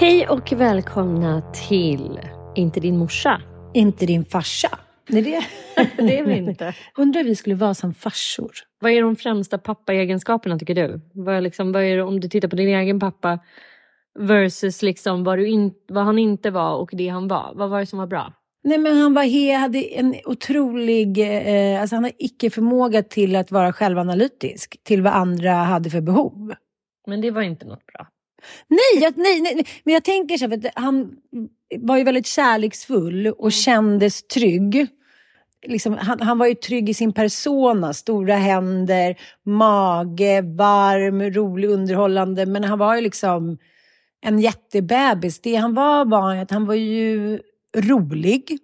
Hej och välkomna till Inte din morsa. Inte din farsa. Nej, det, Det är vi inte. Undrar vi skulle vara som farsor. Vad är de främsta pappaegenskaperna tycker du? Vad är liksom, vad är det, om du tittar på din egen pappa versus liksom vad, in, vad han inte var och det han var. Vad var det som var bra? Nej, men han var he, hade en otrolig... Eh, alltså han har icke-förmåga till att vara självanalytisk. Till vad andra hade för behov. Men det var inte något bra. Nej, jag, nej, nej, nej. men jag tänker så här, för att han var ju väldigt kärleksfull och kändes trygg. Liksom, han, han var ju trygg i sin persona, stora händer, mage, varm, rolig, underhållande. Men han var ju liksom en jättebebis. Det han var var att han var ju rolig,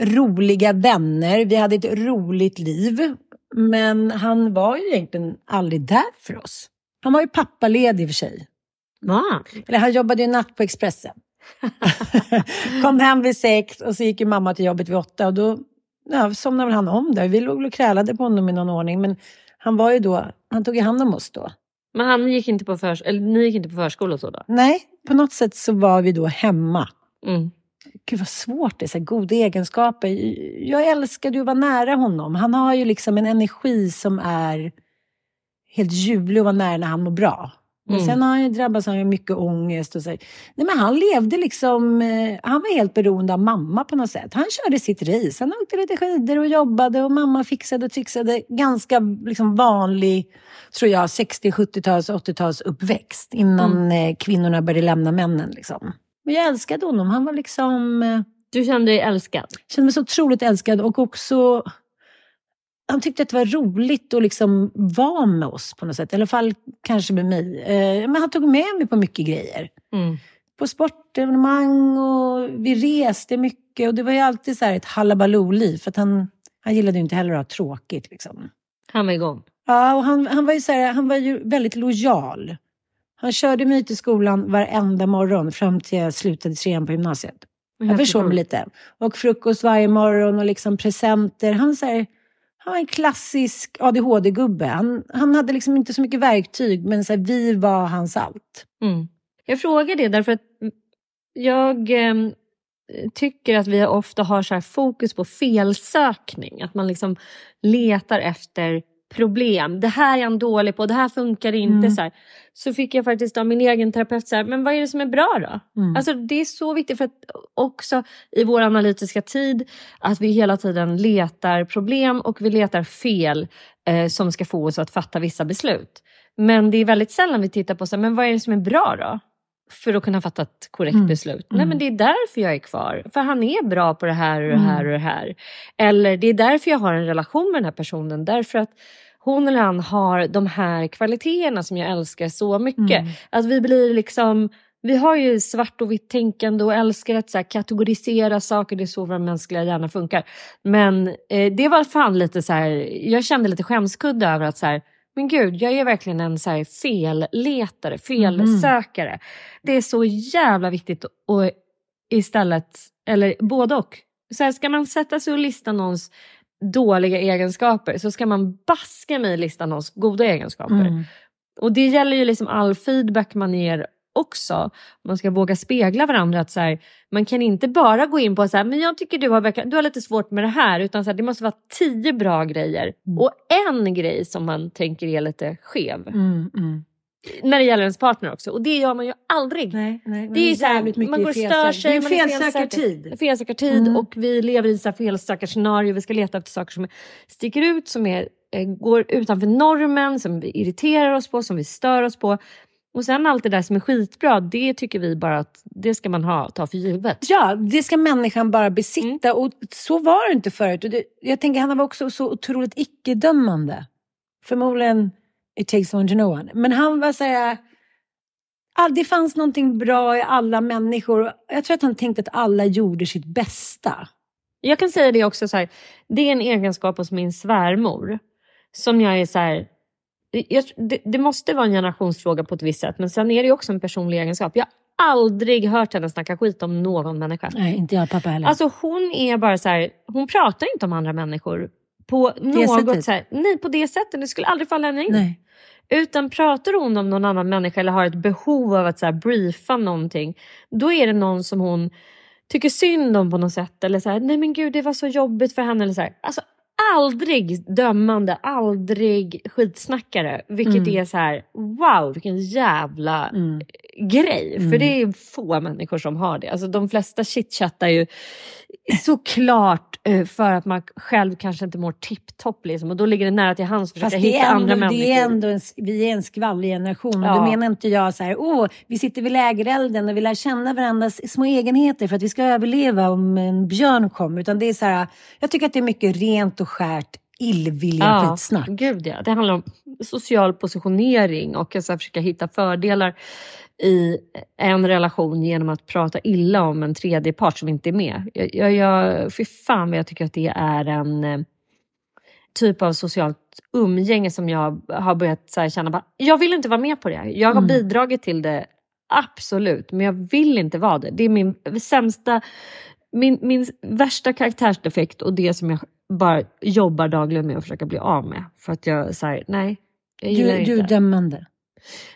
roliga vänner, vi hade ett roligt liv. Men han var ju egentligen aldrig där för oss. Han var ju pappaledig i och för sig. Va? Eller han jobbade ju natt på Expressen. Kom hem vid sex och så gick ju mamma till jobbet vid åtta och då ja, somnade väl han om där. Vi låg och krälade på honom i någon ordning men han var ju då, han tog ju hand om oss då. Men han gick inte på förs eller ni gick inte på förskola och så då? Nej, på något sätt så var vi då hemma. Mm. Gud vad svårt det är, så här, goda egenskaper. Jag älskade ju att vara nära honom. Han har ju liksom en energi som är helt ljuvlig att vara nära när han mår bra. Men Mm. sen har han ju drabbats av mycket ångest och så. Nej men han levde liksom, eh, han var helt beroende av mamma på något sätt. Han körde sitt race, han åkte lite skidor och jobbade och mamma fixade och trixade. Ganska liksom vanlig, tror jag, 60-, 70-tals, 80-tals uppväxt innan eh, kvinnorna började lämna männen liksom. Men jag älskade honom, han var liksom, eh, Du kände dig älskad? kände mig så otroligt älskad och också han tyckte att det var roligt att liksom vara med oss på något sätt. I alla fall kanske med mig. Eh, men han tog med mig på mycket grejer. Mm. På sportevenemang och vi reste mycket. Och det var ju alltid så ett halabaloo-liv. För han, han gillade ju inte heller att ha tråkigt. Liksom. Han var igång. Ja, och han, han, var ju så här, han var ju väldigt lojal. Han körde mig till skolan varenda morgon fram till jag slutade trean på gymnasiet. Jag försov mig lite. Och frukost varje morgon och liksom presenter. Han, så här, han var en klassisk ADHD-gubbe. Han, han hade liksom inte så mycket verktyg, men så här, vi var hans allt. Mm. Jag frågar det därför att jag eh, tycker att vi ofta har så här fokus på felsökning. Att man liksom letar efter problem. Det här är han dålig på, det här funkar inte. Mm. Så, här. så fick jag faktiskt av min egen terapeut, så här, men vad är det som är bra då? Mm. Alltså, det är så viktigt för att också i vår analytiska tid att vi hela tiden letar problem och vi letar fel eh, som ska få oss att fatta vissa beslut. Men det är väldigt sällan vi tittar på så här, men vad är det som är bra då? För att kunna fatta ett korrekt Mm. beslut. Mm. Nej men det är därför jag är kvar. För han är bra på det här och det här och det här. Eller det är därför jag har en relation med den här personen. Därför att hon eller han har de här kvaliteterna som jag älskar så mycket. Mm. Att vi blir liksom vi har ju svart och vitt tänkande och älskar att så kategorisera saker. Det är så vår mänskliga hjärna funkar. Men eh, det var fan lite så här, jag kände lite skämskudde över att så här, men gud, jag är verkligen en så här felletare, felsökare. Det är så jävla viktigt att istället, eller både och. Så här, ska man sätta sig och lista någons dåliga egenskaper så ska man baska mig lista någons goda egenskaper. Mm. Och det gäller ju liksom all feedback man ger också. Man ska våga spegla varandra. att så här, Man kan inte bara gå in på så här, men jag tycker du har, du har lite svårt med det här. Utan så här, det måste vara tio bra grejer Mm. och en grej som man tänker är lite skev. Mm, mm. När det gäller ens partner också. Och det gör man ju aldrig. Nej, nej, Det är så här, man går och felsäker- stör sig, Det är man är felsökartid. Felsökartid Mm. och vi lever i så här felsökarscenario. Vi ska leta efter saker som sticker ut, som är, eh, går utanför normen, som vi irriterar oss på, som vi stör oss på. Och sen allt det där som är skitbra, det tycker vi bara att det ska man ha, ta för givet. Ja, det ska människan bara besitta. Mm. Och så var det inte förut. Och det, jag tänker han var också så otroligt icke-dömande. Förmodligen it takes one to know one. Men han var så här... All, det fanns någonting bra i alla människor. Jag tror att han tänkte att alla gjorde sitt bästa. Jag kan säga det också så här, det är en egenskap hos min svärmor som jag är så här, jag, det, det måste vara en generationsfråga på ett visst sätt men sen är det också en personlig egenskap. Jag har aldrig hört henne snacka skit om någon människa. Nej, inte jag pappa heller. Alltså hon är bara så här, hon pratar inte om andra människor på något sättet? så här, nej på det sättet, det skulle aldrig falla henne in. Nej. Utan pratar hon om någon annan människa eller har ett behov av att så här, briefa någonting, då är det någon som hon tycker synd om på något sätt. Eller så här, nej men gud det var så jobbigt för henne. Eller så här. Alltså, aldrig dömande, aldrig skitsnackare. Vilket Mm. är så här, wow vilken jävla Mm. Grej. Mm. För det är få människor som har det. Alltså, de flesta chitchattar ju såklart eh, för att man själv kanske inte mår tipptopp. Liksom, och då ligger det nära till hands att försöka hitta är andra ändå, människor. det är ändå en, vi är en skvallrig generation. Och Ja. då menar inte jag så här, åh, vi sitter vid lägerelden och vi lär känna varandras små egenheter för att vi ska överleva om en björn kommer. Utan det är så här, jag tycker att det är mycket rent och skärt illvilja Ja, skitsnack. gud ja. Det handlar om social positionering och att försöka hitta fördelar i en relation genom att prata illa om en tredje part som inte är med. Jag, jag, jag, fy fan vad jag tycker att det är en eh, typ av socialt umgänge som jag har börjat så känna bara, jag vill inte vara med på det. Jag har Mm. bidragit till det, absolut, men jag vill inte vara det. Det är min sämsta, min, min värsta karaktärsdefekt och det som jag bara jobbar dagligen med att försöka bli av med. För att jag säger nej, jag gillar Du, du är inte. dömande.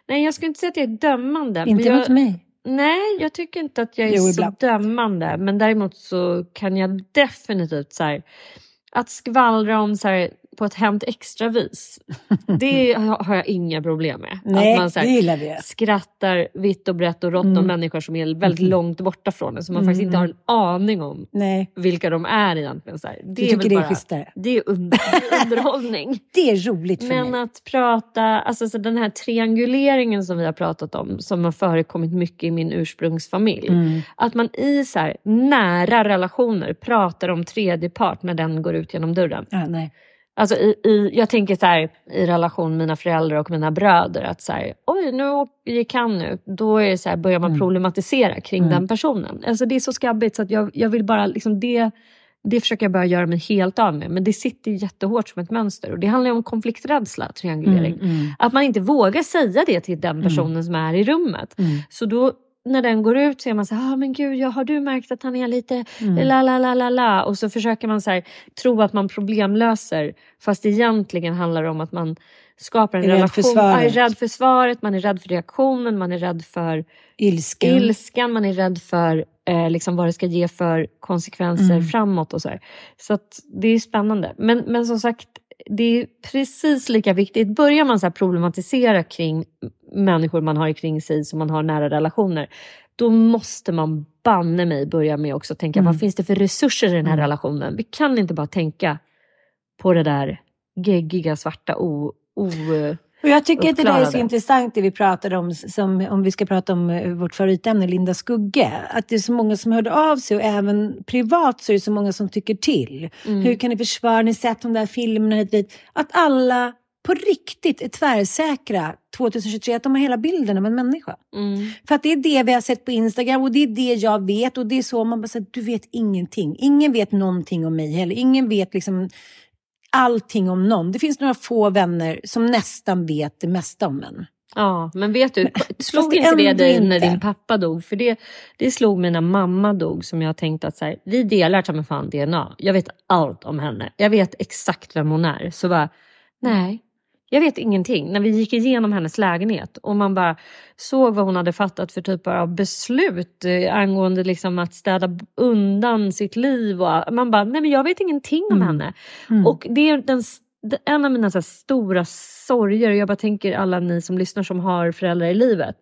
Nej, jag skulle inte säga att jag är dömande. Inte jag, mot mig. Nej, jag tycker inte att jag är Jo, så dömande. Men däremot så kan jag definitivt så här, att skvallra om så här, på ett Hänt Extra-vis. Det har jag inga problem med. Nej, att man så det här, skrattar vitt och brett och rått om Mm. människor som är väldigt Mm. långt borta från en. Som man Mm, faktiskt inte har en aning om Nej, vilka de är egentligen. Så här. Det du är tycker väl det är schysstare. det är under, underhållning. Det är roligt för Men mig. att prata, alltså så den här trianguleringen som vi har pratat om, som har förekommit mycket i min ursprungsfamilj. Mm. Att man i så här, nära relationer pratar om tredje part när den går ut genom dörren. Ja, nej. Alltså i, i, jag tänker så här, i relation med mina föräldrar och mina bröder att så här, oj nu gick han ut. Då är så här, börjar man Mm. problematisera kring Mm. den personen. Alltså det är så skabbigt så att jag, jag vill bara liksom det det försöker jag bara göra mig helt av med. Men det sitter jättehårt som ett mönster. Och det handlar om konflikträdsla, triangulering. Mm, mm, Att man inte vågar säga det till den personen som är i rummet. mm, Så då när den går ut så är man så här, ah, men gud, ja, har du märkt att han är lite mm. la la la la la och så försöker man så här, tro att man problemlöser fast egentligen handlar det om att man skapar en Är rädd relation. Ja, är rädd för svaret, man är rädd för reaktionen, man är rädd för Ilsken. ilskan, man är rädd för eh, liksom vad det ska ge för konsekvenser Mm. framåt och så här. Så att det är spännande. Men, men som sagt, det är precis lika viktigt. Börjar man så problematisera kring människor man har kring sig som man har nära relationer, då måste man banne mig börja med också tänka mm. vad finns det för resurser i den här mm. relationen? Vi kan inte bara tänka på det där geggiga svarta o, o och jag tycker att det där är så intressant det vi pratade om, som, om vi ska prata om eh, vårt favoritämne Linda Skugge. Att det är så många som hörde av sig och även privat så är det så många som tycker till. Mm. Hur kan ni försvara, ni sett de där filmerna hit. Att alla på riktigt är tvärsäkra 2023 att de har hela bilden av en människa. Mm. För att det är det vi har sett på Instagram och det är det jag vet och det är så man bara säger, du vet ingenting. Ingen vet någonting om mig heller. Ingen vet liksom allting om någon. Det finns några få vänner som nästan vet det mesta om en. Ja, men vet du, slog inte det dig när din pappa dog? För det, det slog mig när mamma dog som jag tänkte att så här, vi delar ta med fan DNA. Jag vet allt om henne. Jag vet exakt vem hon är. Så bara, nej, jag vet ingenting. När vi gick igenom hennes lägenhet och man bara såg vad hon hade fattat för typ av beslut eh, angående liksom att städa undan sitt liv. Och, man bara, nej men jag vet ingenting om mm. henne. Mm. Och det är den, en av mina så stora sorger, jag bara tänker alla ni som lyssnar som har föräldrar i livet.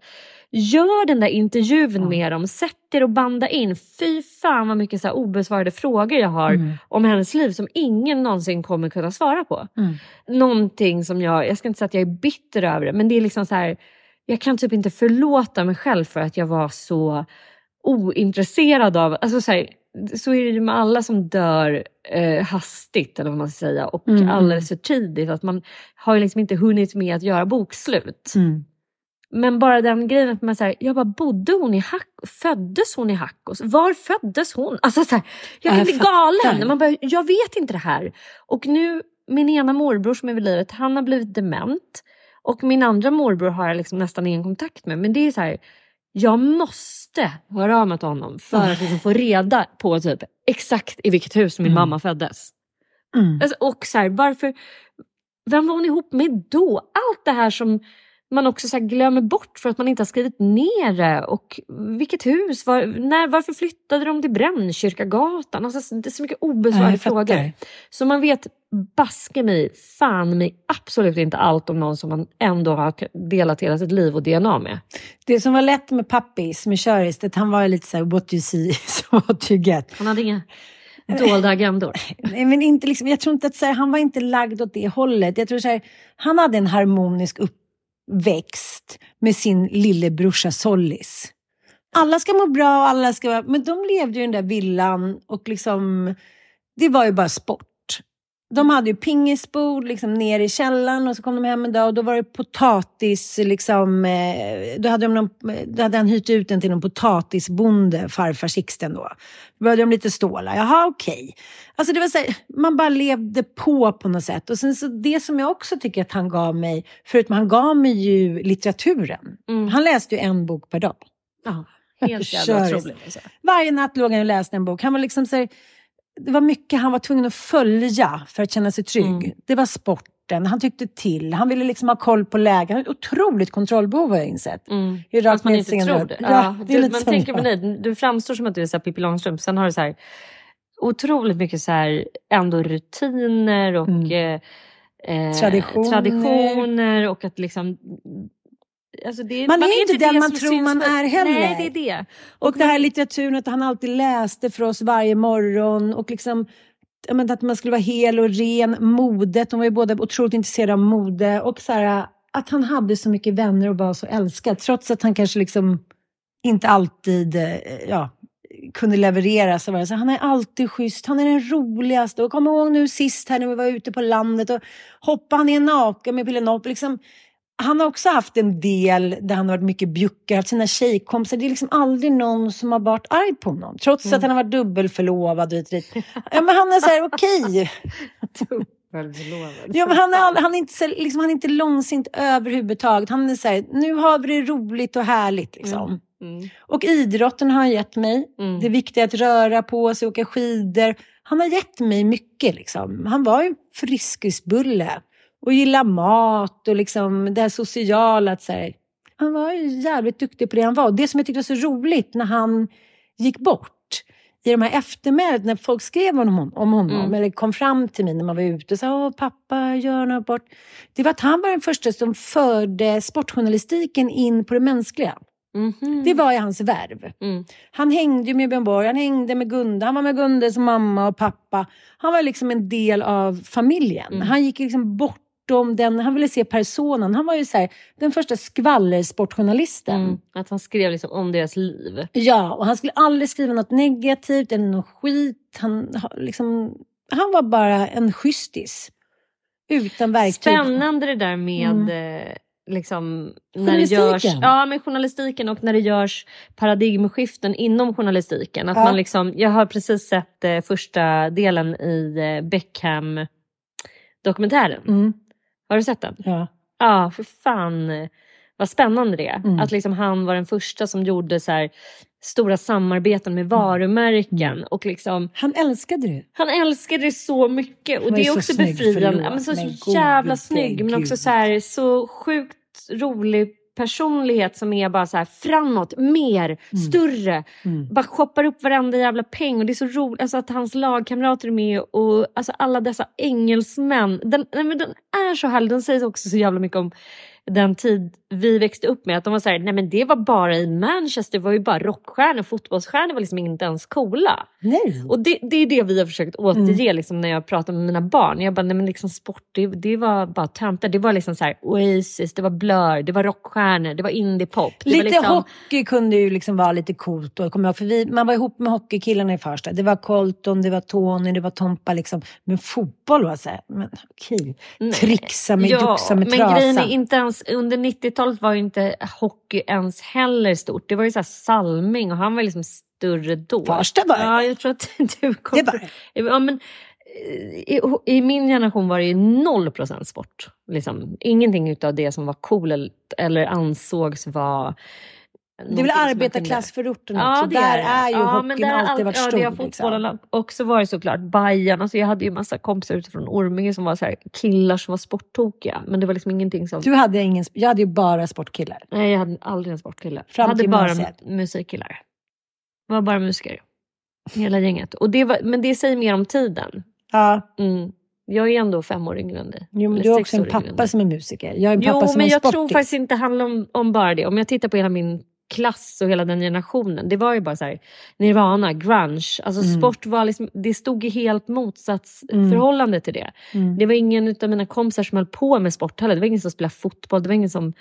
Gör den där intervjun ja. med dem, sätt er och banda in. Fy fan vad mycket så obesvarade frågor jag har mm. om hennes liv som ingen någonsin kommer kunna svara på. Mm. Någonting som jag, jag ska inte säga att jag är bitter över det, men det är liksom så här, jag kan typ inte förlåta mig själv för att jag var så ointresserad av, alltså så, här, så är det ju med alla som dör eh, hastigt eller vad man ska säga och mm. alldeles för tidigt. Att man har ju liksom inte hunnit med att göra bokslut. Mm. Men bara den grejen att man säger, jag bara, bodde hon i Hack Föddes hon i Hackås? Var föddes hon? Alltså så här, jag kan bli galen. Man bara, jag vet inte det här. Och nu, min ena morbror som är vid livet, han har blivit dement. Och min andra morbror har jag liksom nästan ingen kontakt med. Men det är så här, jag måste höra av mig till honom för att liksom få reda på typ exakt i vilket hus min mm. mamma föddes. Mm. Alltså, och så här, varför, vem var hon ihop med då? Allt det här som man också så glömmer bort för att man inte har skrivit ner det. Och vilket hus? Var, när, varför flyttade de till Brännkyrkagatan? Alltså, det är så mycket obesvarade frågor. Så man vet baske mig, fan mig absolut inte allt om någon som man ändå har delat hela sitt liv och DNA med. Det som var lätt med Pappis, med Köris, att han var lite så här, what you see is what you get. Han hade inga dolda agendor. Men inte liksom, jag tror inte att så här, han var inte lagd åt det hållet. Jag tror så här, han hade en harmonisk upp växt med sin lillebrorsa Sollis. Alla ska må bra, och alla ska vara... Men de levde ju i den där villan och liksom... Det var ju bara sport. De hade ju pingisbord liksom ner i källaren och så kom de hem en dag och då var det potatis. Liksom, eh, då, hade de någon, då hade han hyrt ut den till någon potatisbonde, farfar Sixten då. Då behövde de lite stålar. Jaha, okej. Okay. Alltså det var så här, man bara levde på på något sätt. Och sen så det som jag också tycker att han gav mig, förutom han gav mig ju litteraturen. Mm. Han läste ju en bok per dag. Ja, helt jävla otroligt. Alltså. Varje natt låg han och läste en bok. Han var liksom så här, det var mycket han var tvungen att följa för att känna sig trygg. Mm. Det var sporten, han tyckte till, han ville liksom ha koll på läget. Han hade ett otroligt kontrollbehov har jag insett. Mm. Fast man inte tror det. Ja, det du, man tänker på dig, du framstår som att du är Pippi Långstrump. Sen har du så här, otroligt mycket så här, ändå rutiner och mm. eh, eh traditioner. traditioner och att liksom Alltså det, man, man, är inte den man tror man är heller. Nej, det är det. Och, och det här litteraturen, att han alltid läste för oss varje morgon och liksom att man skulle vara hel och ren. Modet, de var ju båda otroligt intresserade av mode. Och så här, att han hade så mycket vänner och var så älskad. Trots att han kanske liksom inte alltid eh, ja, kunde leverera. Så var det så, han är alltid schysst, han är den roligaste. Och kom ihåg nu sist här när vi var ute på landet och hoppade han ner naken med Pille liksom, han har också haft en del där han har varit mycket bjuckar, haft sina tjejkompisar. Det är liksom aldrig någon som har varit arg på honom. Trots mm. att han har varit dubbelförlovad och dit. Ja, men han är så här, okej. Ja, men han, är, han, är inte, liksom, han är inte långsint överhuvudtaget. Han är så här, nu har vi det roligt och härligt. Liksom. Mm. Mm. Och idrotten har han gett mig. Mm. Det är viktigt att röra på sig, åka skidor. Han har gett mig mycket. Liksom. Han var ju friskisbulle och gilla mat och liksom det här sociala. Att så här, han var jävligt duktig på det han var. Det som jag tyckte var så roligt när han gick bort i de här eftermälet, när folk skrev om, hon- om honom, Mm. eller kom fram till mig när man var ute och sa Åh, pappa, gör något bort. Det var att han var den första som förde sportjournalistiken in på det mänskliga. Mhm. Det var i hans värv. Mm. Han hängde ju med Björn Borg, han hängde med Gunde, han var med Gunde som mamma och pappa. Han var liksom en del av familjen. Mm. Han gick liksom bortom den, han ville se personen. Han var ju så här, den första skvallersportjournalisten. Mm. Att han skrev liksom om deras liv. Ja, och han skulle aldrig skriva något negativt eller något skit. Han, ha- liksom, han var bara en schystis. Utan verktyg. Spännande det där med Mm. eh, liksom, när det görs, ja, med journalistiken och när det görs paradigmskiften inom journalistiken. Att Ja. man liksom, jag har precis sett eh, första delen i eh, Beckham-dokumentären. Mm, Har du sett den? ja. Ja, för fan vad spännande det är. Mm. Att liksom han var den första som gjorde så här, stora samarbeten med varumärken. Mm. Och liksom, Han älskade det. han älskade det så mycket och det är är så också befriande. Ja, men så, men så jävla snygg men också så, här, så sjukt rolig personlighet som är bara så här framåt, mer, större. Mm. Bara shoppar upp varenda jävla peng och det är så roligt alltså att hans lagkamrater är med och alltså alla dessa engelsmän. Den, men den är så härlig, den säger också så jävla mycket om den tid vi växte upp med. Att de var så här, nej men det var bara i Manchester, det var ju bara rockstjärnor, fotbollsstjärnor var liksom inte ens coola. Nej. Och det, det är det vi har försökt återge liksom, när jag pratar med mina barn. Jag bara, nej men liksom sport, det, det var bara töntar. Det var liksom så här Oasis, det var Blur, det var rockstjärnor, det var indiepop. Lite var liksom, hockey kunde ju liksom vara lite coolt. Då, kommer jag, för vi, man var ihop med hockeykillarna i Farsta. Det var Colton, det var Tony, det var Tompa. Liksom. Men fotboll var så här, men okej. Nej. Trixa med, ja, joxa med men trasan. grejen är inte ens, under 90-talet var ju inte hockey ens heller stort. Det var ju så här Salming och han var liksom större då. Farsta var. Ja, jag tror att du kommer... Det var. Ja, men, eh, i, I min generation var det ju noll procent sport. Liksom. Ingenting utav det som var coolt eller ansågs vara... Det är väl man arbetarklassförorten också. där är ju ja, hockeyn där alltid all- varit ja, stor. det har liksom. fotbollen också varit såklart. Bajen, alltså jag hade ju massa kompisar utifrån Orminge som var så här, killar som var sporttokiga. Men det var liksom ingenting som... Du hade ingen, jag hade ju bara sportkillar. Nej, jag hade aldrig en sportkille. Jag hade bara musikkillar. Det var bara musiker. Hela gänget. Och det var, men det säger mer om tiden. Ja. Mm. Jag är ändå fem år yngre än dig. Jo, men du har också en pappa som är musiker. Jag har en pappa Jo, som men är jag sportis. tror faktiskt inte det handlar om, om bara det. Om jag tittar på hela min klass och hela den generationen. Det var ju bara så här, Nirvana, grunge. Alltså Mm. sport var liksom, det stod i helt motsatsförhållande till det. Mm. Det var ingen av mina kompisar som höll på med sport heller. Det var ingen som spelade fotboll. Det var ingen som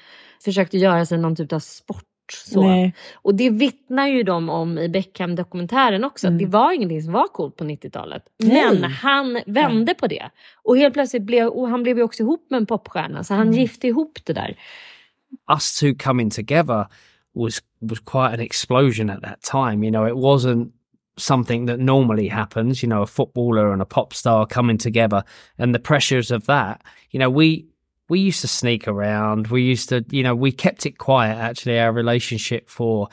försökte göra sig någon typ av sport. Och det vittnar ju de om i Beckham-dokumentären också. Att det var ingenting som var coolt på 90-talet. Nej. Men han vände på det. Och helt plötsligt blev och han blev ju också ihop med en popstjärna. Så han gifte ihop det där. us two coming together was was quite an explosion at that time. You know, it wasn't something that normally happens. You know, a footballer and a pop star coming together, and the pressures of that. You know, we we used to sneak around. We used to, you know, we kept it quiet. Actually, our relationship for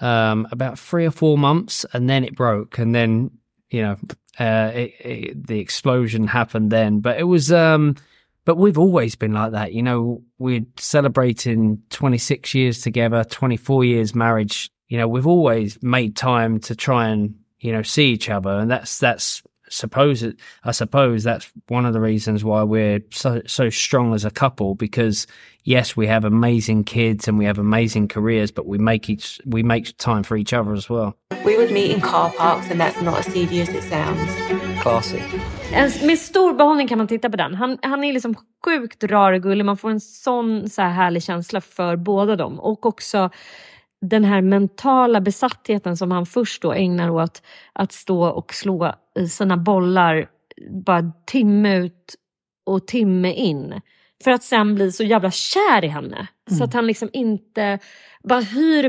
um, about three or four months, and then it broke, and then you know, uh, it, it, the explosion happened then. But it was. Um, but we've always been like that. You know, we're celebrating 26 years together, 24 years marriage. You know, we've always made time to try and, you know, see each other. And that's, that's, suppose it, I suppose that's one of the reasons why we're so, so strong as a couple because yes, we have amazing kids and we have amazing careers, but we make each, we make time for each other as well. We would meet in car parks, and that's not as seedy as it sounds. Classy. En, med stor behållning kan man titta på den. Han, han är liksom sjukt rar och gullig. Man får en sån så här härlig känsla för båda dem. Och också den här mentala besattheten som han först då ägnar åt att stå och slå i sina bollar bara timme ut och timme in. För att sen bli så jävla kär i henne. Så att han liksom inte bara hyr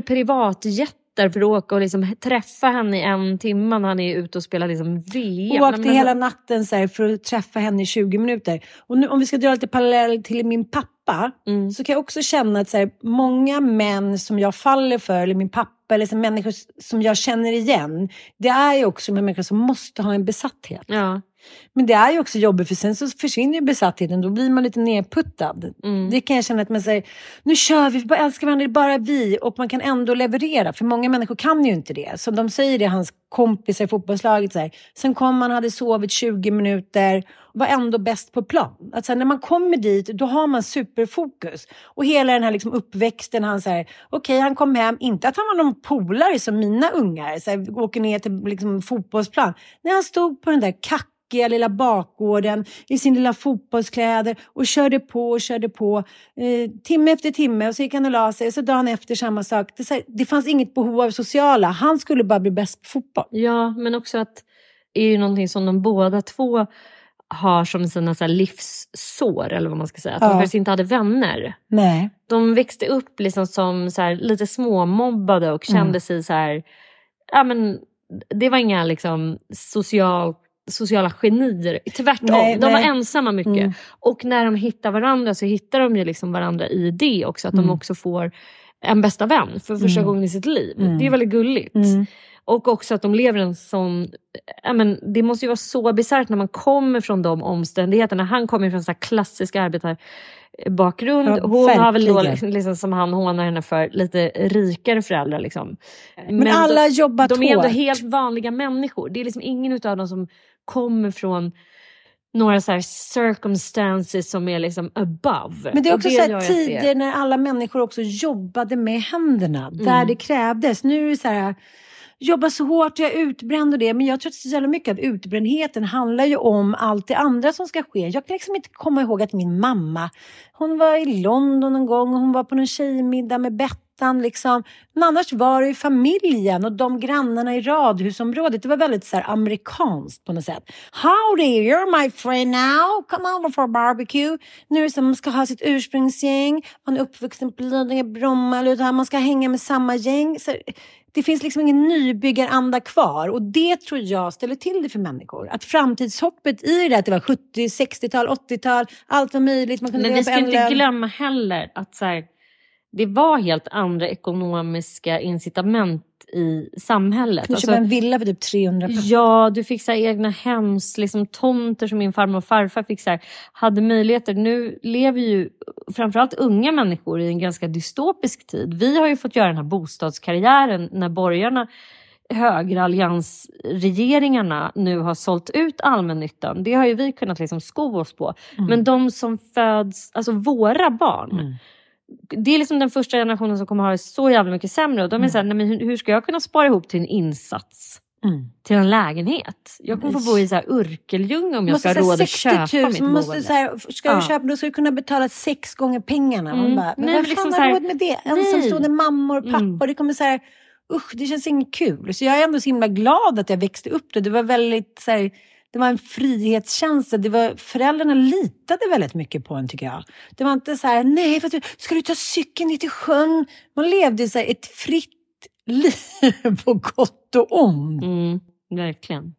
privatjetter för att åka och liksom träffa henne i en timme när han är ute och spelar liksom VM. Och åkte Men- hela natten så här, för att träffa henne i 20 minuter. Och nu, om vi ska dra lite parallell till min pappa, Mm. så kan jag också känna att så här, många män som jag faller för, eller min pappa, eller så människor som jag känner igen, det är ju också människor som måste ha en besatthet. Ja. Men det är ju också jobbigt för sen så försvinner ju besattheten. Då blir man lite nerputtad. Mm. Det kan jag känna att man säger, nu kör vi, vi bara älskar varandra, det är bara vi. Och man kan ändå leverera. För många människor kan ju inte det. Så de säger det, hans kompisar i fotbollslaget. Så här. Sen kom man, hade sovit 20 minuter, var ändå bäst på plan. Att här, när man kommer dit, då har man superfokus. Och hela den här liksom uppväxten, han säger, okej okay, han kom hem, inte att han var någon polare som mina ungar, så här, åker ner till liksom, fotbollsplan. När han stod på den där kack tråkiga lilla bakgården i sin lilla fotbollskläder och körde på och körde på eh, timme efter timme och så gick han och la sig och så dagen efter samma sak. Det, här, det fanns inget behov av sociala, han skulle bara bli bäst på fotboll. Ja, men också att det är ju någonting som de båda två har som sina så livssår, eller vad man ska säga. Att ja. de faktiskt inte hade vänner. Nej. De växte upp liksom som så här, lite småmobbade och kände mm. sig så här... Ja, men, det var inga liksom, socialt sociala genier. Tvärtom, nej, de nej. var ensamma mycket. Mm. Och när de hittar varandra så hittar de ju liksom varandra i det också. Att mm. de också får en bästa vän för första mm. gången i sitt liv. Mm. Det är väldigt gulligt. Mm. Och också att de lever en sån... men, det måste ju vara så bisarrt när man kommer från de omständigheterna. Han kommer från en klassisk arbetarbakgrund. Ja, Hon verkligen. har väl då, liksom, liksom, som han hånar henne för, lite rikare föräldrar. Liksom. Men, men alla har jobbat De är ändå helt vanliga människor. Det är liksom ingen av dem som kommer från några så circumstances som är liksom above. Men det är också det så tider när alla människor också jobbade med händerna, mm. där det krävdes. Nu är det så här, jobba så hårt, jag är utbränd och det, men jag tror att så jävla mycket av utbrändheten handlar ju om allt det andra som ska ske. Jag kan liksom inte komma ihåg att min mamma, hon var i London en gång och hon var på någon tjejmiddag med Bett gatan. Liksom. Men annars var det ju familjen och de grannarna i radhusområdet. Det var väldigt så här, amerikanskt på något sätt. Howdy, you're my friend now. Come over for a barbecue. Nu är det så man ska ha sitt ursprungsgäng. Man är uppvuxen på Lidingö, Bromma. Man ska hänga med samma gäng. Så det finns liksom ingen nybyggaranda kvar och det tror jag ställer till det för människor. Att framtidshoppet i det att det var 70, 60-tal, 80-tal, allt var möjligt. Man kunde Men vi ska inte glömma heller att så här, det var helt andra ekonomiska incitament i samhället. Du alltså, köpa en villa för typ 300 000. Ja, du fick så här, egna hems, liksom tomter som min farmor och farfar fick så här, hade möjligheter. Nu lever ju framförallt unga människor i en ganska dystopisk tid. Vi har ju fått göra den här bostadskarriären när borgarna högeralliansregeringarna nu har sålt ut allmännyttan. Det har ju vi kunnat liksom sko oss på. Mm. Men de som föds, alltså våra barn, mm det är liksom den första generationen som kommer ha det så jävla mycket sämre. Och de är mm. såhär, nej, men hur, ska jag kunna spara ihop till en insats? Mm. Till en lägenhet. Jag kommer få bo i så här Urkeljunga om jag ska ha råd att köpa 000, mitt måste, boende. Så här, ska ja. du köpa, då ska du kunna betala sex gånger pengarna. Mm. Man bara, men nej, vem liksom fan har råd med det? Ensamstående mammor och pappor. Mm. Det kommer så här, usch, det känns inget kul. Så jag är ändå så himla glad att jag växte upp det. Det var väldigt så här, det var en frihetskänsla. Det var, föräldrarna litade väldigt mycket på en tycker jag. Det var inte så här, nej, du, ska du ta cykeln ner till sjön? Man levde så här, ett fritt liv på gott och ont. Mm, verkligen.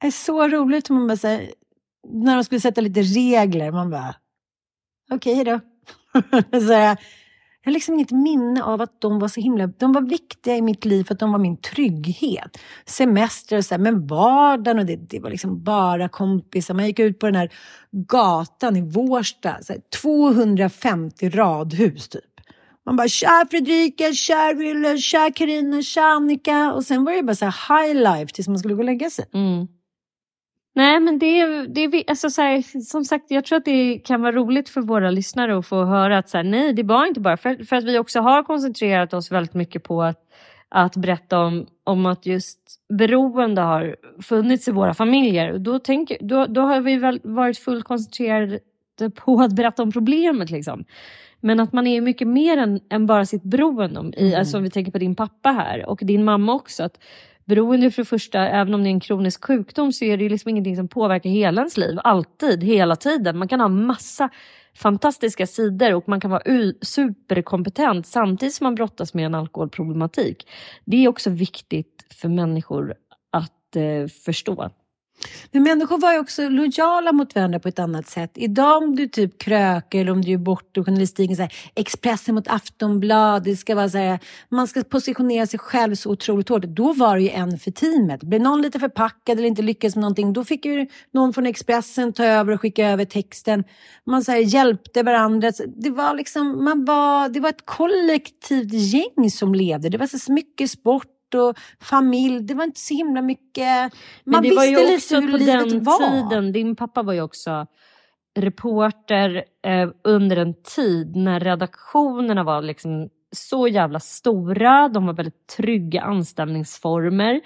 Det är så roligt man bara, här, när de skulle sätta lite regler. Man bara, okej okay, då. så här, jag har liksom inget minne av att de var så himla... De var viktiga i mitt liv för att de var min trygghet. Semester och så här, men vardagen och det, det var liksom bara kompisar. Man gick ut på den här gatan i Vårsta, så här, 250 radhus typ. Man bara tja Fredrika, tja Wille, tja Carina, tja Annika. Och sen var det bara så high life tills man skulle gå och lägga sig. Mm. Nej men det är, det är alltså så här, som sagt jag tror att det kan vara roligt för våra lyssnare att få höra att så här, nej det var inte bara för, för att vi också har koncentrerat oss väldigt mycket på att, att berätta om, om att just beroende har funnits i våra familjer. Då, tänker, då, då har vi väl varit fullt koncentrerade på att berätta om problemet. Liksom. Men att man är mycket mer än, än bara sitt beroende. Om, i, mm. Alltså om vi tänker på din pappa här och din mamma också. Att beroende för det första, även om det är en kronisk sjukdom så är det liksom ingenting som påverkar hela ens liv. Alltid, hela tiden. Man kan ha massa fantastiska sidor och man kan vara superkompetent samtidigt som man brottas med en alkoholproblematik. Det är också viktigt för människor att eh, förstå. Men människor var ju också lojala mot varandra på ett annat sätt. Idag om du typ kröker eller om du är borta och journalistiken säger Expressen mot Aftonbladet, det ska vara så här, man ska positionera sig själv så otroligt hårt. Då var det ju en för teamet. Blev någon lite förpackad eller inte lyckades med någonting, då fick ju någon från Expressen ta över och skicka över texten. Man så här, hjälpte varandra. Det var liksom, man var, det var ett kollektivt gäng som levde. Det var så mycket sport och familj. Det var inte så himla mycket... Man Men det var ju också på den var. tiden, din pappa var ju också reporter eh, under en tid när redaktionerna var liksom så jävla stora, de var väldigt trygga anställningsformer.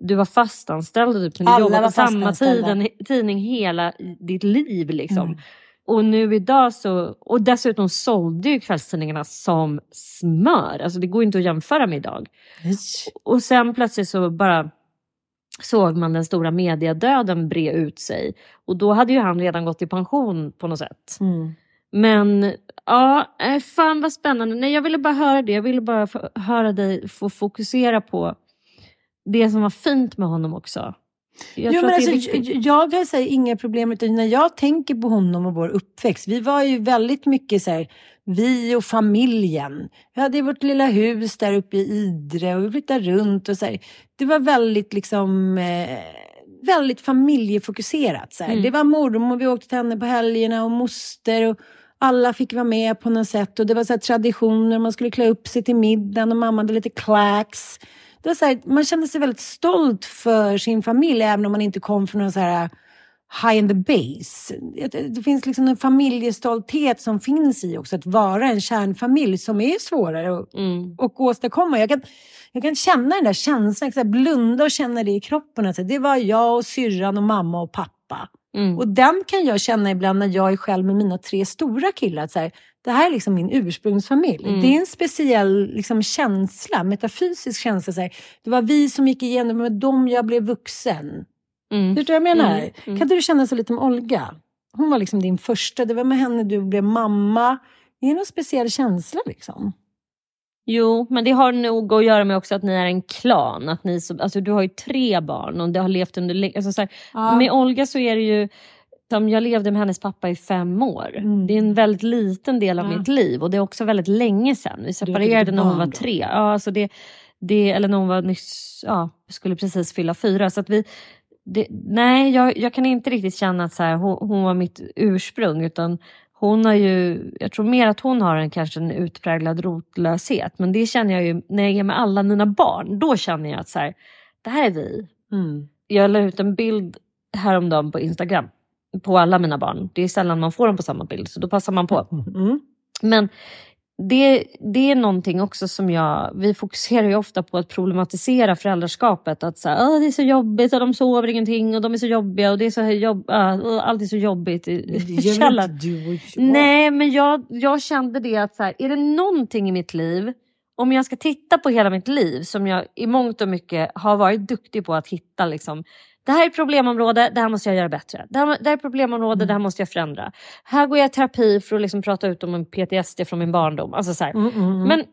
Du var fastanställd och typ kunde Alla jobba på samma tiden, tidning hela ditt liv. Liksom. Mm. Och nu idag så, och dessutom sålde ju kvällstidningarna som smör. Alltså det går inte att jämföra med idag. Och sen plötsligt så bara såg man den stora mediedöden bre ut sig. Och då hade ju han redan gått i pension på något sätt. Mm. Men ja, eh, fan vad spännande. Nej, jag ville bara höra det. Jag ville bara höra dig få fokusera på det som var fint med honom också. Jag jo, men alltså, viktigt. jag har så här, inga problem utan när jag tänker på honom och vår uppväxt. Vi var ju väldigt mycket så här, vi och familjen. Vi hade vårt lilla hus där uppe i Idre och vi flyttade runt och så här. Det var väldigt liksom eh, väldigt familjefokuserat. Så. Mm. Det var mormor, vi åkte till henne på helgerna och moster och alla fick vara med på något sätt och det var så här traditioner, man skulle klä upp sig till middagen och mamma hade lite clacks. Det var så här, man kände sig väldigt stolt för sin familj även om man inte kom från någon så här high in the base. Det, finns liksom en familjestolthet som finns i också att vara en kärnfamilj som är svårare att, Mm. åstadkomma. Jag kan, jag kan känna den där känslan, så här, blunda och känna det i kroppen. Alltså, det var jag och syrran och mamma och pappa. Mm. Och den kan jag känna ibland när jag är själv med mina tre stora killar. Så här, det här är liksom min ursprungsfamilj. Mm. Det är en speciell liksom, känsla, metafysisk känsla. Så här, det var vi som gick igenom, med dem jag blev vuxen. Mm. Förstår du vad jag menar? Mm, mm. Kan inte du känna så lite med Olga? Hon var liksom din första, det var med henne du blev mamma. Det är någon speciell känsla liksom. Jo, men det har nog att göra med också att ni är en klan. Att ni, så- alltså, du har ju tre barn och det har levt under alltså, så här, Med Olga så är det ju som jag levde med hennes pappa i fem år. Mm. Det är en väldigt liten del av Ja. mitt liv och det är också väldigt länge sedan. Vi separerade när hon var tre. Ja, alltså det, det, eller när hon var nyss, ja, skulle precis fylla fyra. Så att vi, det, nej, jag, jag kan inte riktigt känna att så här, hon, hon var mitt ursprung utan hon har ju, jag tror mer att hon har en kanske en utpräglad rotlöshet. Men det känner jag ju när jag är med alla mina barn. Då känner jag att så här, det här är vi. Mm. Jag la ut en bild häromdagen på Instagram på alla mina barn. Det är sällan man får dem på samma bild så då passar man på. Mm. Men det, det är någonting också som jag, vi fokuserar ju ofta på att problematisera föräldraskapet. Att så här, "Åh, det är så jobbigt och de sover ingenting och de är så jobbiga och det är så jobb, äh, allt är så jobbigt i, källaren. Nej, men jag, jag kände det att så här, är det någonting i mitt liv, om jag ska titta på hela mitt liv som jag i mångt och mycket har varit duktig på att hitta liksom, det här är problemområde, det här måste jag göra bättre. Det här, det här är problemområde, det här måste jag förändra. Här går jag i terapi för att liksom prata ut om en PTSD från min barndom. Alltså så. Mm, mm, mm. Men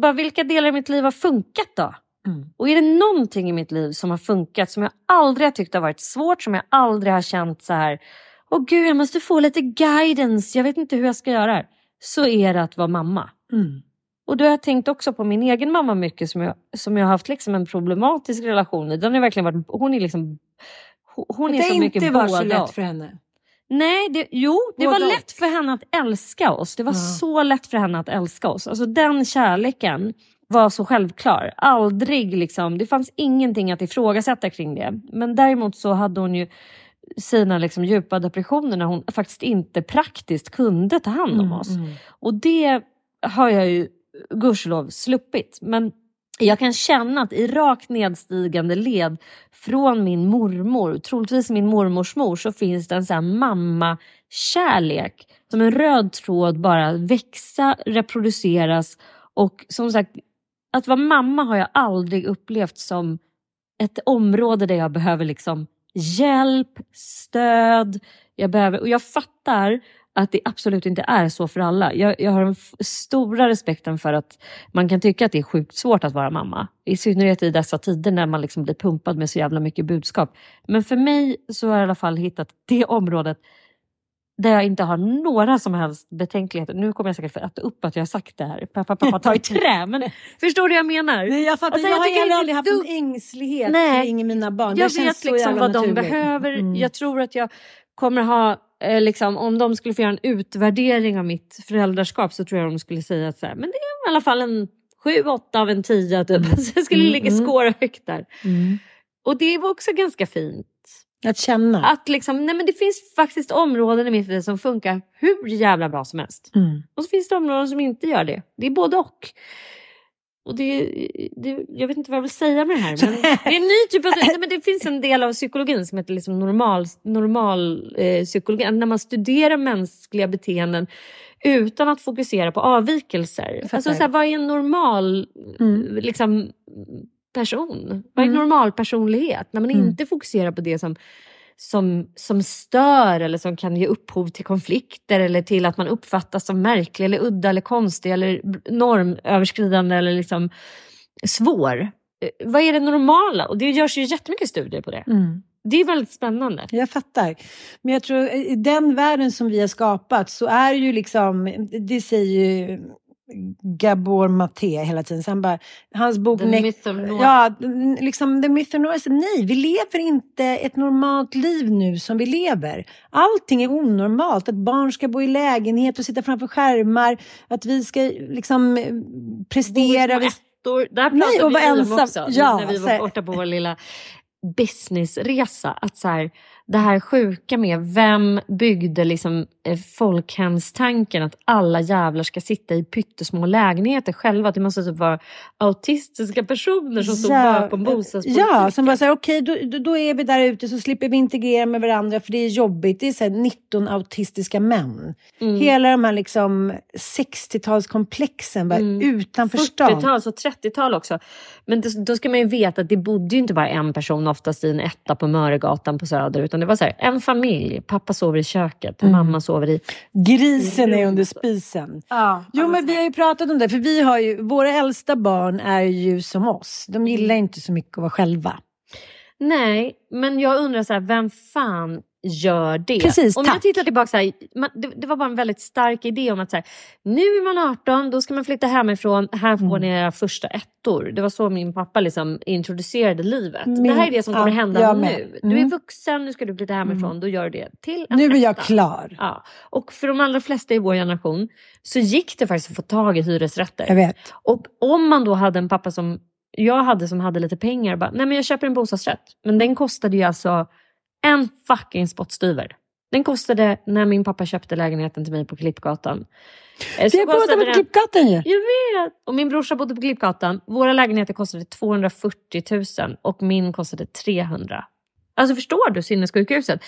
bara vilka delar i mitt liv har funkat då? Mm. Och är det någonting i mitt liv som har funkat som jag aldrig har tyckt har varit svårt, som jag aldrig har känt så här, åh gud jag måste få lite guidance, jag vet inte hur jag ska göra. Så är det att vara mamma. Mm. Och då har jag tänkt också på min egen mamma mycket som jag, som jag har haft liksom en problematisk relation i. Den har verkligen varit, hon är liksom hon- hon är det så inte mycket var så lätt för henne. Nej, det, jo, det Både var lätt för henne att älska oss. Det var Ja. så lätt för henne att älska oss. Alltså den kärleken var så självklar. Aldrig liksom, det fanns ingenting att ifrågasätta kring det. Men däremot så hade hon ju sina liksom djupa depressioner när hon faktiskt inte praktiskt kunde ta hand om Mm, oss. mm. Och det har jag ju gudskelov sluppit. Men jag kan känna att i rakt nedstigande led från min mormor, troligtvis min mormors mor, så finns det en sån här mammakärlek. Som en röd tråd bara växa, reproduceras och som sagt, att vara mamma har jag aldrig upplevt som ett område där jag behöver liksom hjälp, stöd. Jag behöver, och jag fattar att det absolut inte är så för alla. Jag, jag har den stora respekten för att man kan tycka att det är sjukt svårt att vara mamma. I synnerhet i dessa tider när man liksom blir pumpad med så jävla mycket budskap. Men för mig så har jag i alla fall hittat det området där jag inte har några som helst betänkligheter. Nu kommer jag säkert få äta upp att jag har sagt det här. Pappa, pappa, ta i trä. Men förstår du vad jag menar? Nej, jag fattar. Alltså, jag, jag har heller det aldrig haft en ängslighet Nej. kring mina barn. det Jag känns vet liksom vad de naturligt. behöver. Mm. Jag tror att jag kommer ha, eh, liksom, om de skulle få göra en utvärdering av mitt föräldraskap så tror jag de skulle säga att så här, men det är i alla fall en sju, åtta av en tia. Typ. Alltså, jag skulle Mm, ligga mm. skåra högt där. Mm. Och det var också ganska fint. Att känna. Att liksom, nej men det finns faktiskt områden i mitt liv som funkar hur jävla bra som helst. Mm. Och så finns det områden som inte gör det. Det är både och. Och det, det, jag vet inte vad jag vill säga med det här. Men det är en ny typ av... Nej, men det finns en del av psykologin som heter liksom normal, normal eh, psykologi. När man studerar mänskliga beteenden utan att fokusera på avvikelser. Alltså, så här, vad är en normal Mm. liksom, person? Vad är en Mm. normal personlighet? När man Mm. inte fokuserar på det som som, som stör eller som kan ge upphov till konflikter eller till att man uppfattas som märklig eller udda eller konstig eller normöverskridande eller liksom svår. Eh, Vad är det normala? Och det görs ju jättemycket studier på det. Mm. Det är väldigt spännande. Jag fattar. Men jag tror i den världen som vi har skapat så är ju liksom, det säger ju Gabor Maté hela tiden. Så han bara, hans bok... The Ne- myth of Noah. Ja, liksom The Myth of. Så Nej, vi lever inte ett normalt liv nu som vi lever. Allting är onormalt. Att barn ska bo i lägenhet och sitta framför skärmar. Att vi ska liksom prestera. Bo i små. Där Nej, pratade och vara vi om också, Ja, när vi var borta på vår lilla businessresa. Att så här, det här sjuka med vem byggde liksom eh, folkhemstanken att alla jävlar ska sitta i pyttesmå lägenheter själva. Att det måste typ vara autistiska personer som står bakom bostadspolitiken. Ja, som bara säger okej då, då- då är vi där ute så slipper vi integrera med varandra för det är jobbigt. Det är så här 19 autistiska män. Mm. Hela de här liksom 60-talskomplexen bara Mm. utanför stan. 40-tal och 30-tal också. Men då, då ska man ju veta att det bodde ju inte bara en person oftast i en etta på Möregatan på Söder. Utan det var så här, en familj. Pappa sover i köket, Mm. mamma sover i... Grisen är under spisen. Ja, Jo, men vi har ju pratat om det, för vi har ju, våra äldsta barn är ju som oss. De gillar Mm. inte så mycket att vara själva. Nej, men jag undrar så här, vem fan gör det? Precis, Om tack. jag tittar tillbaka, så här, man, det, det var bara en väldigt stark idé om att så här, nu är man 18, då ska man flytta hemifrån, här får Mm. ni era första ettor. Det var så min pappa liksom introducerade livet. Min- det här är det som kommer ja, hända nu. med. Du är Mm. vuxen, nu ska du flytta hemifrån, då gör du det. Till en Nu är jag klar. Ja. Och för de allra flesta i vår generation så gick det faktiskt att få tag i hyresrätter. Jag vet. Och om man då hade en pappa som jag hade som hade lite pengar. Bara, Nej men jag köper en bostadsrätt. Men den kostade ju alltså en fucking spottstyver. Den kostade när min pappa köpte lägenheten till mig på Klippgatan. Så båda kostade på den- Klippgatan ju. Jag vet! Och min brorsa bodde på Klippgatan. Våra lägenheter kostade 240 000 och min kostade 300. Alltså förstår du sinnessjukhuset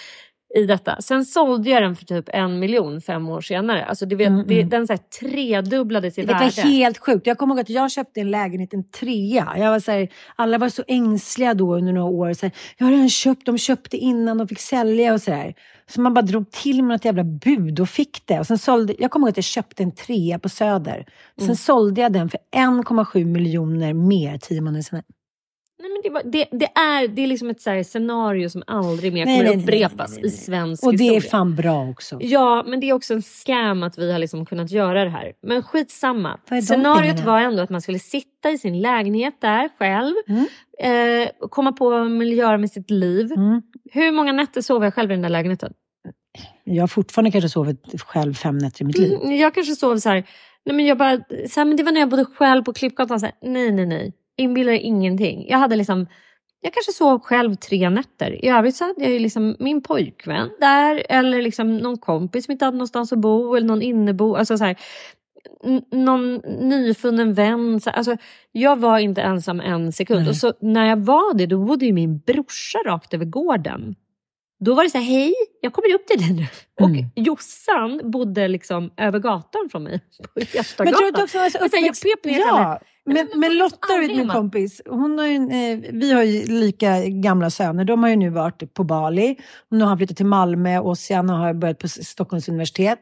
i detta? Sen sålde jag den för typ en miljon fem år senare. Alltså du vet, Mm, det, mm. den så här tredubblades i Det värde. var helt sjukt. Jag kommer ihåg att jag köpte en lägenhet, en trea. Jag var så här, alla var så ängsliga då under några år. Så här, jag har redan köpt, de köpte innan de fick sälja och sådär. Så man bara drog till med något jävla bud och fick det. Och sen sålde, jag kommer ihåg att jag köpte en trea på Söder. Sen Mm. sålde jag den för 1,7 miljoner mer tio månader senare. Nej, men det, var, det, det, är, det är liksom ett så scenario som aldrig mer Nej, kommer nej, upprepas nej, i svensk Och det är historia. fan bra också. Ja, men det är också en scam att vi har liksom kunnat göra det här. Men skitsamma. Är Scenariot var ändå att man skulle sitta i sin lägenhet där själv. Mm. Eh, och komma på vad man vill göra med sitt liv. Mm. Hur många nätter sov jag själv i den där lägenheten? Jag har fortfarande kanske sovit själv fem nätter i mitt liv. Mm, jag kanske sov så här. Nej, men jag bara, så här, men det var när jag bodde själv på Klippgatan. Så här, nej, nej, nej. Inbilla dig ingenting. Jag hade liksom jag kanske sov själv tre nätter. I övrigt så hade jag ju liksom min pojkvän där eller liksom någon kompis som inte hade någonstans att bo eller någon innebo. Alltså så här, någon nyfunnen vän. Så, alltså, jag var inte ensam en sekund. Nej. Och så när jag var det, då bodde ju min brorsa rakt över gården. Då var det så här, hej, jag kommer upp till dig nu. Och Mm. Jossan bodde liksom över gatan från mig. På Men Gästagatan. tror du också Och sen, jag pep ner ja, Men, men Lotta, vet min kompis, hon har ju, eh, vi har ju lika gamla söner. De har ju nu varit på Bali. Nu har han flyttat till Malmö och Ossian har börjat på Stockholms universitet.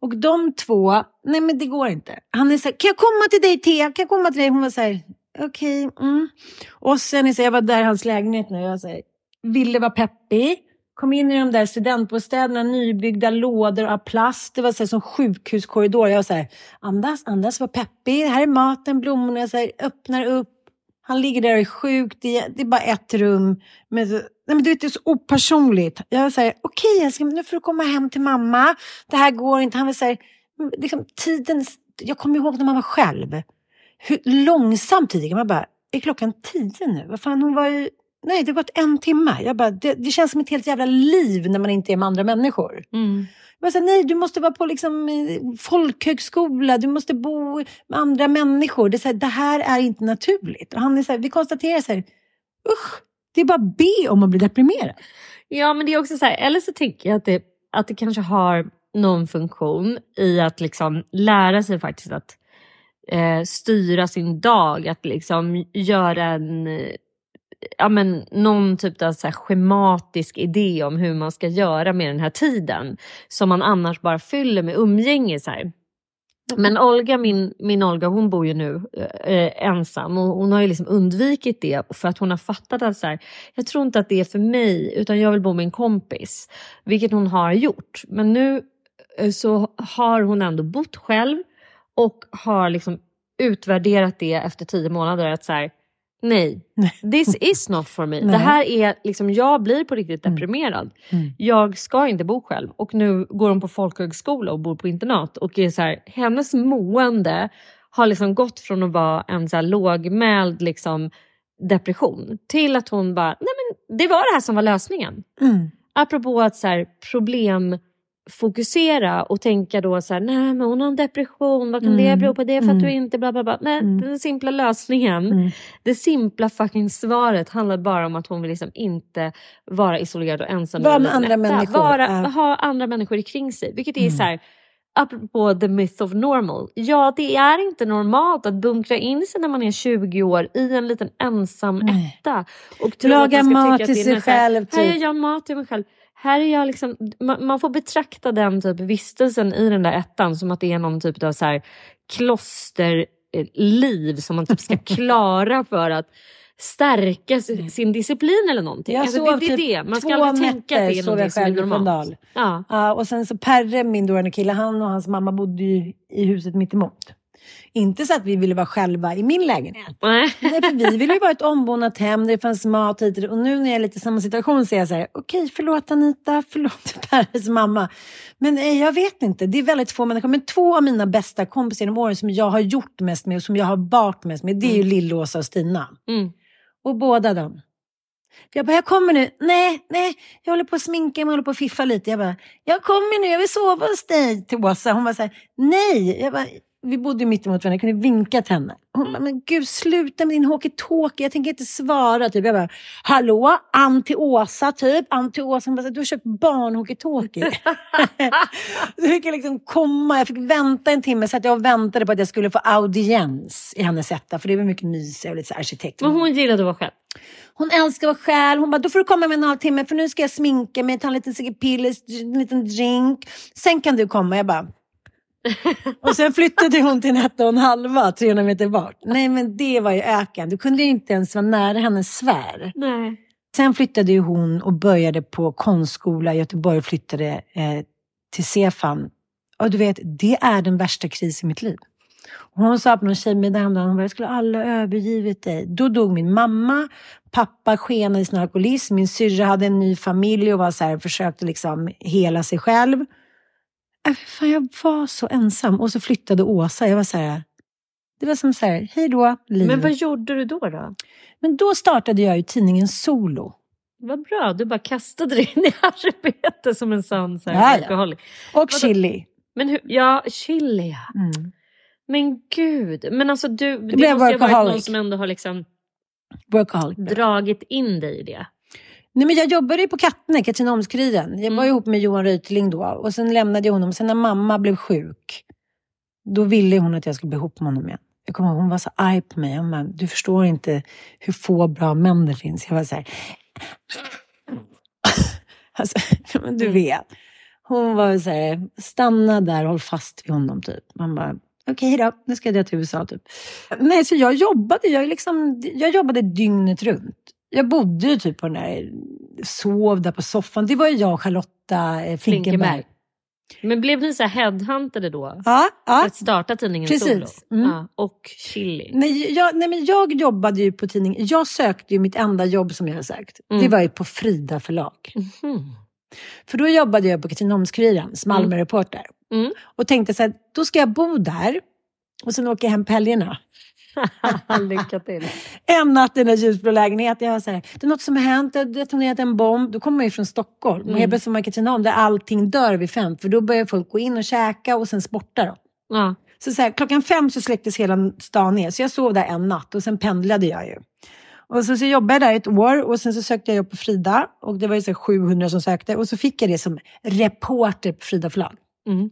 Och de två, nej men det går inte. Han är så här, kan jag komma till dig Thea? Kan jag komma till dig? Hon var så här, okej. mm. Och sen är så, jag var där i hans lägenhet nu och jag så här, ville vara peppig. Kom in i de där studentbostäderna, nybyggda lådor av plast. Det var så här, som sjukhuskorridor. Jag var så här, andas, andas, var peppig. Här är maten, blommorna. Jag så här, öppnar upp. Han ligger där och är sjuk. Det är, det är bara ett rum. Men, nej, men du vet, det är så opersonligt. Jag säger, okej älskling, nu får du komma hem till mamma. Det här går inte. Han var så här, liksom, tiden, jag kommer ihåg när man var själv. Hur långsam tid gick. Man bara, är klockan tio nu? Vad fan, hon var ju... Nej, det har gått en timme. Jag bara, det, det känns som ett helt jävla liv när man inte är med andra människor. Mm. Jag bara, nej, du måste vara på liksom, eh, folkhögskola, du måste bo med andra människor. Det, är så här, det här är inte naturligt. Och han är så här, vi konstaterar så här, usch, det är bara be om att bli deprimerad. Ja, men det är också så här, eller så tänker jag att det, att det kanske har någon funktion i att liksom lära sig faktiskt att eh, styra sin dag, att liksom göra en, ja men någon typ av så schematisk idé om hur man ska göra med den här tiden som man annars bara fyller med umgänge. Så här. Men Olga, min, min Olga, hon bor ju nu eh, ensam och hon har ju liksom undvikit det för att hon har fattat att så här, jag tror inte att det är för mig utan jag vill bo med en kompis. Vilket hon har gjort. Men nu eh, så har hon ändå bott själv och har liksom utvärderat det efter tio månader att så här, nej, this is not for me. Nej. Det här är liksom, jag blir på riktigt Mm. deprimerad. Mm. Jag ska inte bo själv. Och nu går hon på folkhögskola och bor på internat. Och är så här, hennes mående har liksom gått från att vara en så här lågmäld liksom, depression till att hon bara, nej men det var det här som var lösningen. Mm. Apropå att så här, problemfokusera och tänka då så här, nej men hon har en depression, vad kan det Mm. bero på? Det är för att Mm. du inte bla bla bla. Nej, Mm. den simpla lösningen, Mm. det simpla fucking svaret handlar bara om att hon vill liksom inte vara isolerad och ensam. Vara med andra människor, Vara, ja. Ha andra människor kring sig. Vilket är Mm. så här, apropå the myth of normal. Ja, det är inte normalt att bunkra in sig när man är 20 år i en liten ensam etta. Och Laga mat till det sig själv, Här gör typ. jag mat till mig själv. Här är jag liksom, man, man får betrakta den typ vistelsen i den där ettan som att det är någon typ av så här klosterliv som man typ ska klara för att stärka si- sin disciplin eller någonting. Jag Alltså, sov det, typ det. Man ska aldrig tänka att det är någonting som är normalt. Ja. Ja, och sen så Perre, min dåvarande kille, han och hans mamma bodde ju i huset mitt emot. Inte så att vi ville vara själva i min lägenhet. Nej. Nej, för vi ville ju vara ett ombonat hem, det fanns mat hit och nu när jag är lite i samma situation så är jag så här, okej, förlåt Anita, förlåt Perres mamma. Men eh, jag vet inte, det är väldigt få människor. Men två av mina bästa kompisar genom åren som jag har gjort mest med och som jag har bart mest med, det är ju Lill-Åsa och Stina. Mm. Och båda dem. Jag bara, jag kommer nu. Nej, nej, jag håller på att sminka mig, håller på att fiffa lite. Jag bara, jag kommer nu, jag vill sova hos dig till Åsa. Hon var så här, nej. Jag bara, vi bodde mitt emot varandra, jag kunde vinka till henne. Hon bara, men gud sluta med din walkie-talkie, jag tänker inte svara. Typ. Jag bara, hallå, Ann till Åsa typ. Ann till Åsa, hon bara, du har köpt barn-walkie-talkie. Så fick jag liksom komma, jag fick vänta en timme så att jag väntade på att jag skulle få audiens i hennes etta. För det var mycket mysigare och lite arkitekt. Men hon gillade att vara själv. Hon älskar att vara själv. Hon bara, då får du komma med en halvtimme för nu ska jag sminka mig, ta en liten cigg pillers, en liten drink. Sen kan du komma. Jag bara... och sen flyttade hon till en etta och en halva, 300 meter bort. Nej men det var ju öken. Du kunde inte ens vara nära hennes sfär. Nej. Sen flyttade ju hon och började på konstskola i Göteborg och flyttade eh, till Cefan. Och du vet, det är den värsta krisen i mitt liv. Hon sa på någon tjejmiddag häromdagen, hon bara, jag skulle alla övergivit dig. Då dog min mamma, pappa skenade i sin alkoholism, min syrra hade en ny familj och var så här, försökte liksom hela sig själv. Äh, fan, jag var så ensam. Och så flyttade Åsa. Jag var så här, det var som så här, hej då, liv. Men vad gjorde du då? då? Men då startade jag ju tidningen Solo. Vad bra, du bara kastade dig in i arbetet som en sån så Ja. Och Vadå? chili. Men hur, ja, chili ja. Mm. Men gud, men alltså du, det, blev måste ju ha varit någon som ändå har liksom dragit in dig i det. Nej, men jag jobbade ju på Kattne, Katrineholmskuriren. Jag var Mm. ihop med Johan Reuteling då. Och sen lämnade jag honom. Sen när mamma blev sjuk, då ville hon att jag skulle bli ihop med honom igen. jag kommer ihåg, hon var så arg på mig. Hon bara, du förstår inte hur få bra män det finns. Jag var så här, alltså, du vet. Hon var så här, stanna där och håll fast vid honom typ. Man bara, okej då, nu ska jag dra till USA typ. Nej, så jag jobbade, jag, liksom, jag jobbade dygnet runt. Jag bodde ju typ på den där, sov där på soffan. Det var ju jag och Charlotta eh, Flinkenberg. Flinkenberg. Men blev ni så här headhuntade då? Ja, För ja. att starta tidningen Precis. Solo? Mm. Ja, och Chili? Nej jag, nej, men jag jobbade ju på tidning. Jag sökte ju mitt enda jobb som jag har sökt. Det Mm. var ju på Frida förlag. Mhm. För då jobbade jag på Katrineholms-Kuriren som Mm. Malmöreporter. Mm. Och tänkte så här, då ska jag bo där. Och sen åker jag hem på helgerna. Lycka till. En natt i den där ljusblå lägenheten. Jag var så här, det är något som har hänt. Jag har detonerat en bomb. Då kommer man ju från Stockholm. Och Mm. helt plötsligt var man i Katrineholm där allting dör vid fem. För då börjar folk gå in och käka och sen sporta. Då. Ja. Så, så här, klockan fem så släcktes hela stan ner. Så jag sov där en natt och sen pendlade jag ju. Och så, så jobbade jag där ett år och sen så sökte jag jobb på Frida. Och det var ju så här 700 som sökte. Och så fick jag det som reporter på Frida förlag. Mm.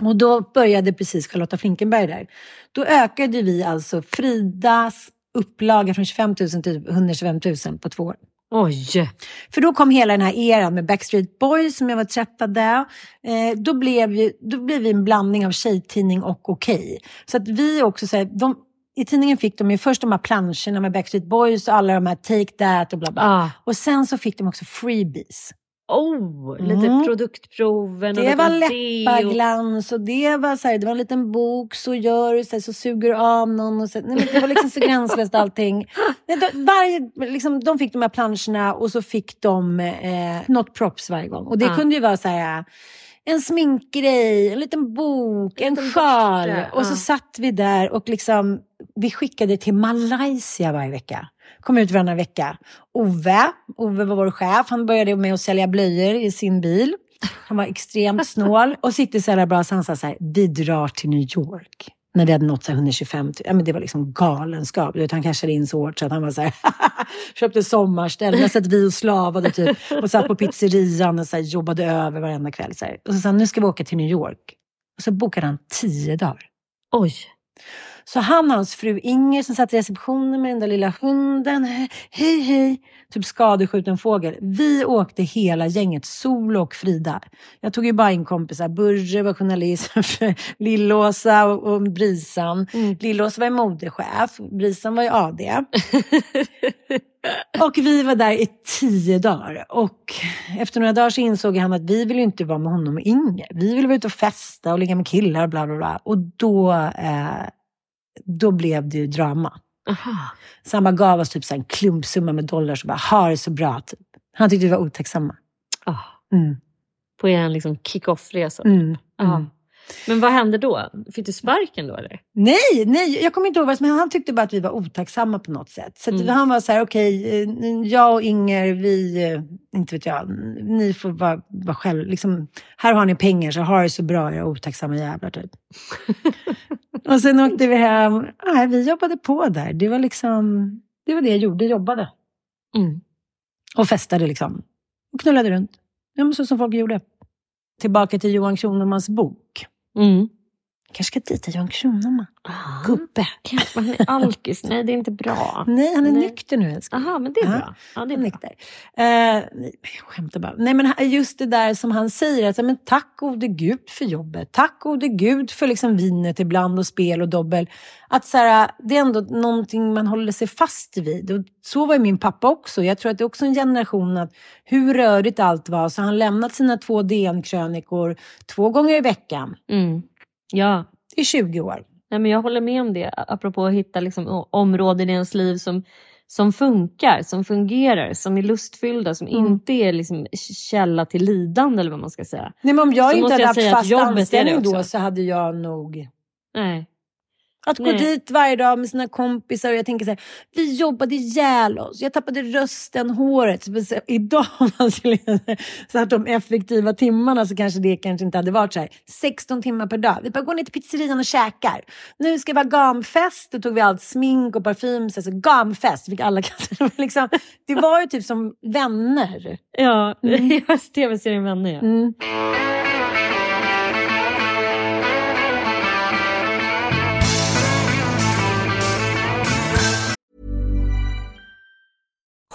Och då började precis Charlotta Flinkenberg där. Då ökade vi alltså Fridas upplaga från 25 000 till 125 000 på två år. Oj! För då kom hela den här eran med Backstreet Boys som jag var träffade. Eh, då, blev vi, då blev vi en blandning av tjejtidning och Okej. Så att vi också, så här, de, i tidningen fick de ju först de här planscherna med Backstreet Boys och alla de här Take That och bla bla. Ah. Och sen så fick de också freebies. Oh, lite Mm. produktproven. och Det lite var deo. läpparglans och det var, så här, det var en liten bok, så gör du, så, här, så suger du av någon. Och så, nej, men det var liksom så gränslöst allting. Varje, liksom, de fick de här planscherna och så fick de eh, något props varje gång. Och det Ja. kunde ju vara så här, en sminkgrej, en liten bok, en liten sjal. Och så ja. satt vi där och liksom, vi skickade till Malaysia varje vecka. Kom ut varannan vecka. Ove, Ove var vår chef, han började med att sälja blöjor i sin bil. Han var extremt snål och sitter så här bra så han sa så här, vi drar till New York. När vi hade nått så 125 000. Typ. Ja, men det var liksom galenskap. Vet, han cashade in så hårt så att han var så här, köpte sommarställe. Jag satt vi och slavade typ och satt på pizzerian och så här, jobbade över varenda kväll. Så här. Och så sa han, nu ska vi åka till New York. Och så bokade han tio dagar. Oj. Så han och hans fru Inger som satt i receptionen med den där lilla hunden. Hej, hej. Typ skadeskjuten fågel. Vi åkte hela gänget, Solo och Frida. Jag tog ju bara in kompisar. Burre var journalist, Lillåsa och, och Brisan. Mm. Lillåsa var modechef, Brisan var ju AD. och vi var där i tio dagar. Och efter några dagar så insåg han att vi ville ju inte vara med honom och Inger. Vi ville vara ute och festa och ligga med killar och bla bla bla. Och då, eh, då blev det ju drama. Aha. Så han bara gav oss typ så en klumpsumma med dollar och bara, ha det så bra. Typ. Han tyckte vi var otacksamma. Ah, Mm. på er liksom kick-off-resa. Mm. Ja. Mm. Men vad hände då? Fick du sparken då eller? Nej, nej, jag kommer inte ihåg vad men han tyckte bara att vi var otacksamma på något sätt. Så Mm. han var så här, okej, eh, jag och Inger, vi, eh, inte vet jag, ni får vara, vara själv, liksom, här har ni pengar så ha det så bra era otacksamma jävlar typ. och sen åkte vi hem, nej, vi jobbade på där. Det var liksom, det var det jag gjorde, jobbade. Mm. Och festade liksom. Och knullade runt. Ja, men så som folk gjorde. Tillbaka till Johan Kronomans bok. Mm. Kanske ska dejta Johan Kronoman. Ah. Gubbe. Han är alkis. Nej, det är inte bra. Nej, han är Nej. nykter nu älskling. Aha, men det är Ja. bra. Ja, det är nykter. Nej, jag skämtar bara. Nej, men just det där som han säger, att, men tack gode gud för jobbet. Tack gode gud för liksom vinet ibland och spel och dobbel. Att så här, det är ändå någonting man håller sig fast vid. Och så var ju min pappa också. Jag tror att det är också en generation att hur rörigt allt var. Så han lämnat sina två DN-krönikor två gånger i veckan Mm. Ja, i 20 år. Nej, men jag håller med om det. Apropå att hitta liksom, områden i ens liv som, som funkar, som fungerar, som är lustfyllda, som Mm. inte är liksom källa till lidande eller vad man ska säga. Nej, men om jag Så inte hade jag haft fast anställning då så hade jag nog Nej. Att gå Nej. dit varje dag med sina kompisar och jag tänker så här, vi jobbade ihjäl oss. Jag tappade rösten, håret. Så Idag om man skulle så att de effektiva timmarna så kanske det kanske inte hade varit så här 16 timmar per dag. Vi bara går ner till pizzerian och käkar. Nu ska det vara gamfest. Då tog vi allt smink och parfym. Så alltså, gamfest. Fick alla katter. liksom, det var ju typ som vänner. Ja, Mm. tv-serien Vänner ja. Mm.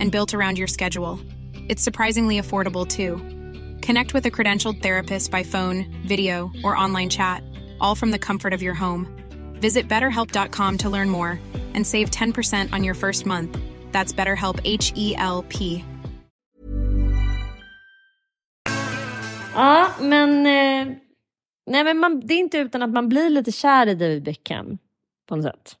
and built around your schedule. It's surprisingly affordable too. Connect with a credentialed therapist by phone, video, or online chat, all from the comfort of your home. Visit betterhelp.com to learn more and save 10% on your first month. That's BetterHelp H E L P. Ja, men... Eh, nej, men man, det är inte utan att man blir lite kär i David Beckham. På något sätt.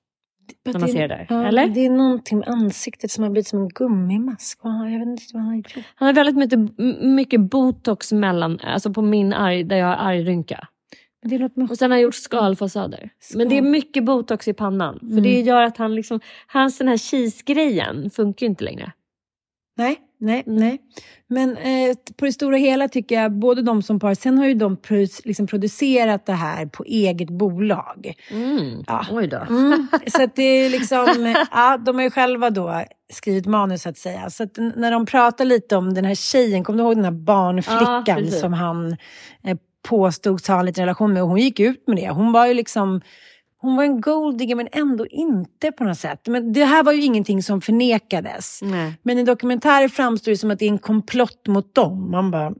När man det, ser det där. ja, eller? Det är någonting med ansiktet som har blivit som en gummimask. Jag vet inte vad han har gjort. Han har väldigt mycket, mycket botox mellan, alltså på min arg, där jag har argrynka. Och sen har han gjort skalfasader. Men det är mycket botox i pannan. För det gör att han liksom, hans den här cheese-grejen funkar inte längre. Nej, nej, nej. Men eh, på det stora hela tycker jag både de som par, sen har ju de liksom producerat det här på eget bolag. Mm. Ja. Oj då. Mm. Så att det är liksom, ja, de har ju själva då skrivit manus så att säga. Så att när de pratar lite om den här tjejen, kommer du ihåg den här Ja, barnflickan precis. som han eh, påstods ha en liten relation med? Och hon gick ut med det. Hon var ju liksom hon var en golddigger men ändå inte på något sätt. Men det här var ju ingenting som förnekades. Nej. Men i dokumentärer framstår det som att det är en komplott mot dem. Man bara,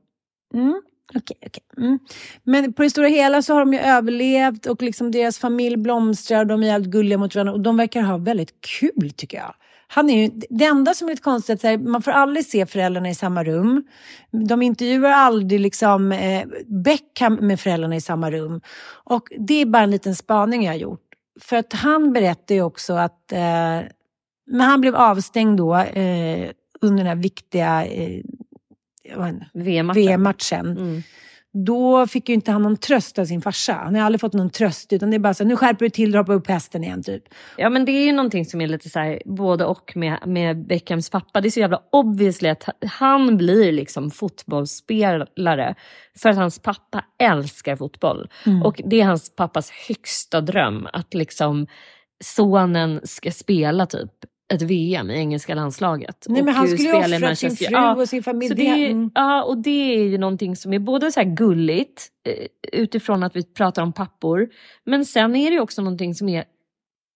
mm, okej, okej. Mm. Men på det stora hela så har de ju överlevt och liksom deras familj blomstrar. De är jävligt gulliga mot varandra och de verkar ha väldigt kul tycker jag. Han är ju, det enda som är lite konstigt är att man får aldrig se föräldrarna i samma rum. De intervjuar aldrig liksom, eh, Beckham med föräldrarna i samma rum. Och det är bara en liten spaning jag har gjort. För att han berättar ju också att eh, när han blev avstängd då eh, under den här viktiga eh, VM-matchen. VM-matchen. Då fick ju inte han någon tröst av sin farsa. Han har aldrig fått någon tröst. Utan det är bara så här, nu skärper du till, hoppa upp hästen igen typ. Ja men det är ju någonting som är lite så här, både och med, med Beckhams pappa. Det är så jävla obviously att han blir liksom fotbollsspelare för att hans pappa älskar fotboll. Mm. Och det är hans pappas högsta dröm att liksom sonen ska spela typ ett VM i engelska landslaget. Nej, men han skulle ju offra sin fru Ja, och sin familj. Det- är- mm. ja, och det är ju någonting som är både så gulligt eh, utifrån att vi pratar om pappor, men sen är det ju också någonting som är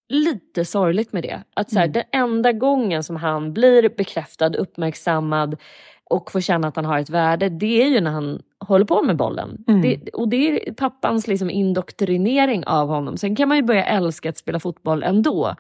lite sorgligt med det. Att så här, Mm. Den enda gången som han blir bekräftad, uppmärksammad och får känna att han har ett värde, det är ju när han håller på med bollen. Mm. Det, och det är pappans liksom indoktrinering av honom. Sen kan man ju börja älska att spela fotboll ändå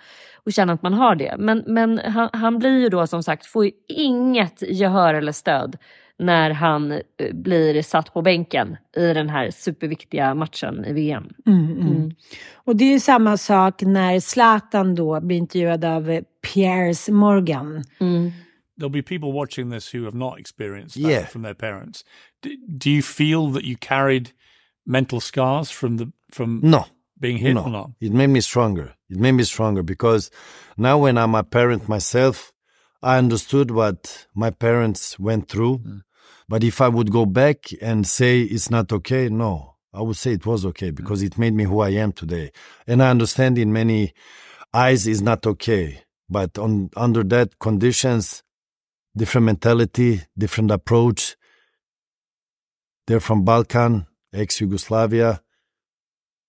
och känna att man har det. Men, men han, han blir ju då som sagt, får inget gehör eller stöd när han eh, blir satt på bänken i den här superviktiga matchen i VM. Mm, mm. Mm. Och det är ju samma sak när Zlatan då blir intervjuad av Piers Morgan. Mm. there'll be people watching this who have not experienced that Yeah. from their parents. Do, do you feel that you carried mental scars from the from No. being hit no. or not? It made me stronger. It made me stronger because now when I'm a parent myself, I understood what my parents went through. But if I would go back and say it's not okay, no. I would say it was okay because it made me who I am today. And I understand in many eyes is not okay, but on under that conditions, different mentality, different approach. They're from Balkan, ex-Yugoslavia,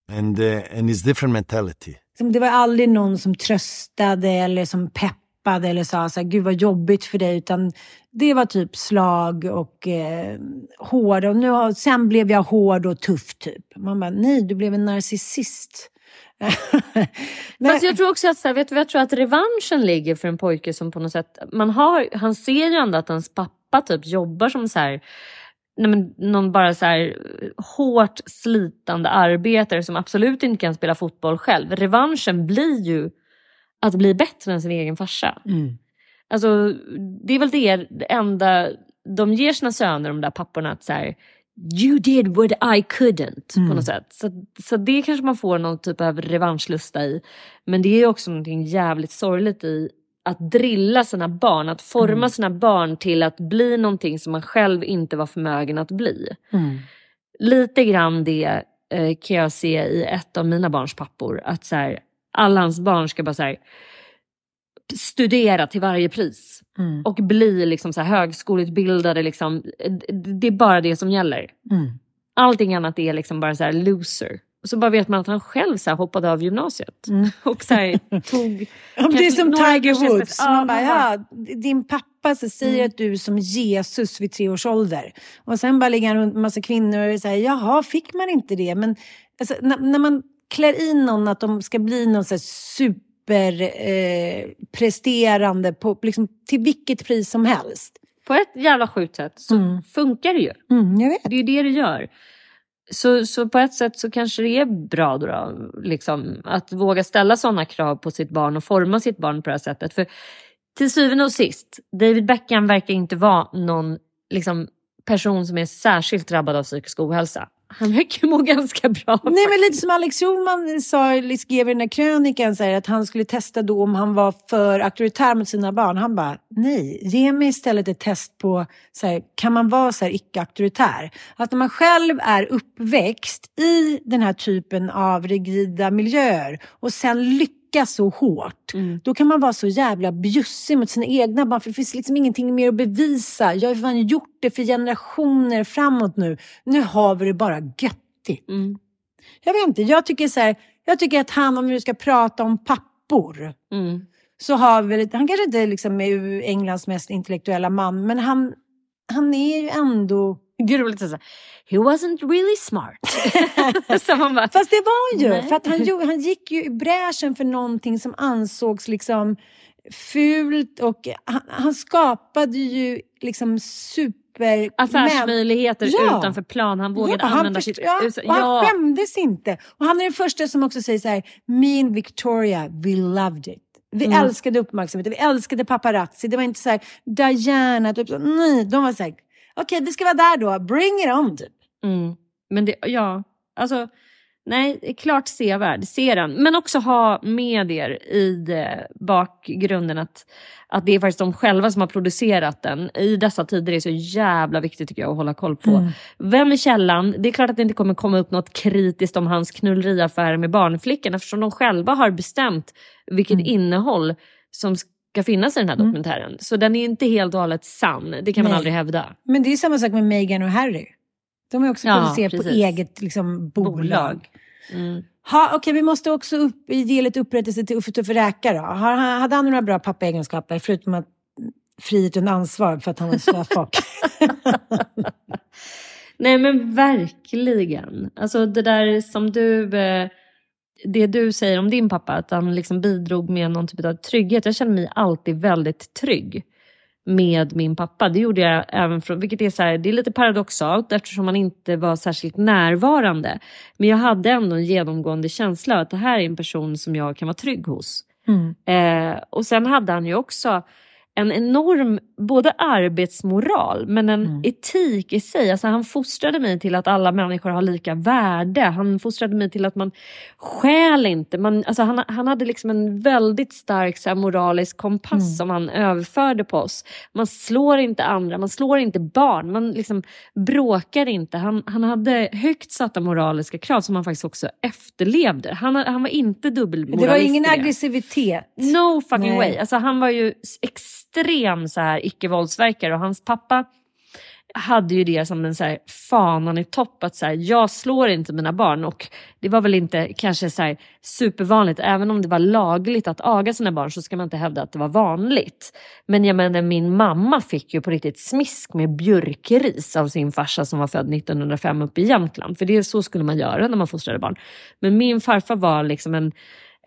and uh, and it's different mentality. Liksom, det var aldrig någon som tröstade eller som peppade eller sa så här, gud vad jobbigt för dig. Utan det var typ slag och eh, hård. Och nu, sen blev jag hård och tuff typ. Man bara, nej du blev en narcissist. Fast jag tror också att, så här, vet du, jag tror att revanschen ligger för en pojke som på något sätt, man har, han ser ju ändå att hans pappa typ jobbar som så här, nej men, någon bara så här hårt slitande arbetare som absolut inte kan spela fotboll själv. Revanschen blir ju att bli bättre än sin egen farsa. Mm. Alltså, det är väl det, det enda de ger sina söner, de där papporna, att så här, you did what I couldn't Mm. på något sätt. Så, så det kanske man får någon typ av revanschlusta i. Men det är också någonting jävligt sorgligt i att drilla sina barn, att forma Mm. sina barn till att bli någonting som man själv inte var förmögen att bli. Mm. Lite grann det eh, kan jag se i ett av mina barns pappor. Att så här, alla hans barn ska bara så här, studera till varje pris. Mm. Och bli liksom så här högskoleutbildade. Liksom. Det- är bara det som gäller. Mm. Allting annat är liksom bara så här loser. Och så bara vet man att han själv så hoppade av gymnasiet. Och så här tog... Det är som Tiger Woods. Man bara, ja, din pappa så säger att du är som Jesus vid tre års ålder. Och sen bara ligger han runt en massa kvinnor och säger, jaha, fick man inte det? Men alltså, när, när man klär i någon att de ska bli någon så här super eh, på, liksom, till vilket pris som helst. På ett jävla sjukt sätt så Mm. funkar det ju. Mm, jag vet. Det är ju det det gör. Så, så på ett sätt så kanske det är bra då, då liksom, att våga ställa sådana krav på sitt barn och forma sitt barn på det här sättet. För till syvende och sist, David Beckham verkar inte vara någon liksom, person som är särskilt drabbad av psykisk ohälsa. Han verkar må ganska bra. Nej, men lite som Alex Schulman sa, skrev i den här krönikan, så här, att han skulle testa då om han var för auktoritär mot sina barn. Han bara, nej, ge mig istället ett test på, så här, kan man vara så här icke-auktoritär? Att när man själv är uppväxt i den här typen av rigida miljöer och sen lyckas så hårt, då kan man vara så jävla bjussig mot sina egna barn, för det finns liksom ingenting mer att bevisa. Jag har ju fan gjort det för generationer framåt nu. Nu har vi det bara göttigt. Mm. Jag vet inte, jag tycker så här, jag tycker att han, om vi ska prata om pappor, Mm. så har vi, han kanske inte liksom är Englands mest intellektuella man, men han, han är ju ändå... Det var lite så här, he wasn't really smart. så man bara, Fast det var ju, Nej. för att han, han gick ju i bräschen för någonting som ansågs liksom fult och han, han skapade ju liksom super... affärsmöjligheter Ja. utanför plan. Han vågade ja, han använda först- sitt... Ja, och han ja. skämdes inte. Och han är den första som också säger så här, me and Victoria, we loved it. Vi Mm. älskade uppmärksamheten, vi älskade paparazzi. Det var inte så här, Diana, typ så, nej, de var så här, okej vi ska vara där då, bring it on typ. Mm. Men det, ja, alltså, nej, klart sevärd, ser den. Men också ha medier i eh, bakgrunden att, att det är faktiskt de själva som har producerat den. I dessa tider är det så jävla viktigt tycker jag att hålla koll på. Mm. Vem är källan? Det är klart att det inte kommer komma upp något kritiskt om hans knulleriaffär med barnflickan eftersom de själva har bestämt vilket innehåll som ska finnas i den här dokumentären. Så den är inte helt och hållet sann, det kan man Nej. aldrig hävda. Men det är samma sak med Meghan och Harry. De är också Ja, producerat på precis. eget liksom, bolag. Bolag. Mm. Ha, Okej, vi måste också upp, ge lite upprättelse till Uffe Tuffe Räka då. Har, hade han några bra pappaegenskaper förutom att frihet under ansvar för att han var slöfock? Nej men verkligen. Alltså det där som du, eh, det du säger om din pappa, att han liksom bidrog med någon typ av trygghet. Jag känner mig alltid väldigt trygg med min pappa. Det gjorde jag även från, vilket är så här, det är lite paradoxalt eftersom han inte var särskilt närvarande. Men jag hade ändå en genomgående känsla att det här är en person som jag kan vara trygg hos. Mm. Eh, och sen hade han ju också en enorm både arbetsmoral men en Mm. etik i sig. Alltså han fostrade mig till att alla människor har lika värde. Han fostrade mig till att man stjäl inte. Man, alltså han, han hade liksom en väldigt stark så här, moralisk kompass Mm. som han överförde på oss. Man slår inte andra, man slår inte barn, man liksom bråkar inte. Han, han hade högt satta moraliska krav som han faktiskt också efterlevde. Han, han var inte dubbelmoralist. Det var ingen aggressivitet. No fucking Nej. way. Alltså, han var ju s- extrem så här icke-våldsverkare och hans pappa hade ju det som en så här fanan i topp att så här, jag slår inte mina barn och det var väl inte kanske så här supervanligt även om det var lagligt att aga sina barn så ska man inte hävda att det var vanligt. Men jag menar min mamma fick ju på riktigt smisk med björkris av sin farsa som var född 1905 uppe i Jämtland för det är så skulle man göra när man fostrade barn. Men min farfar var liksom en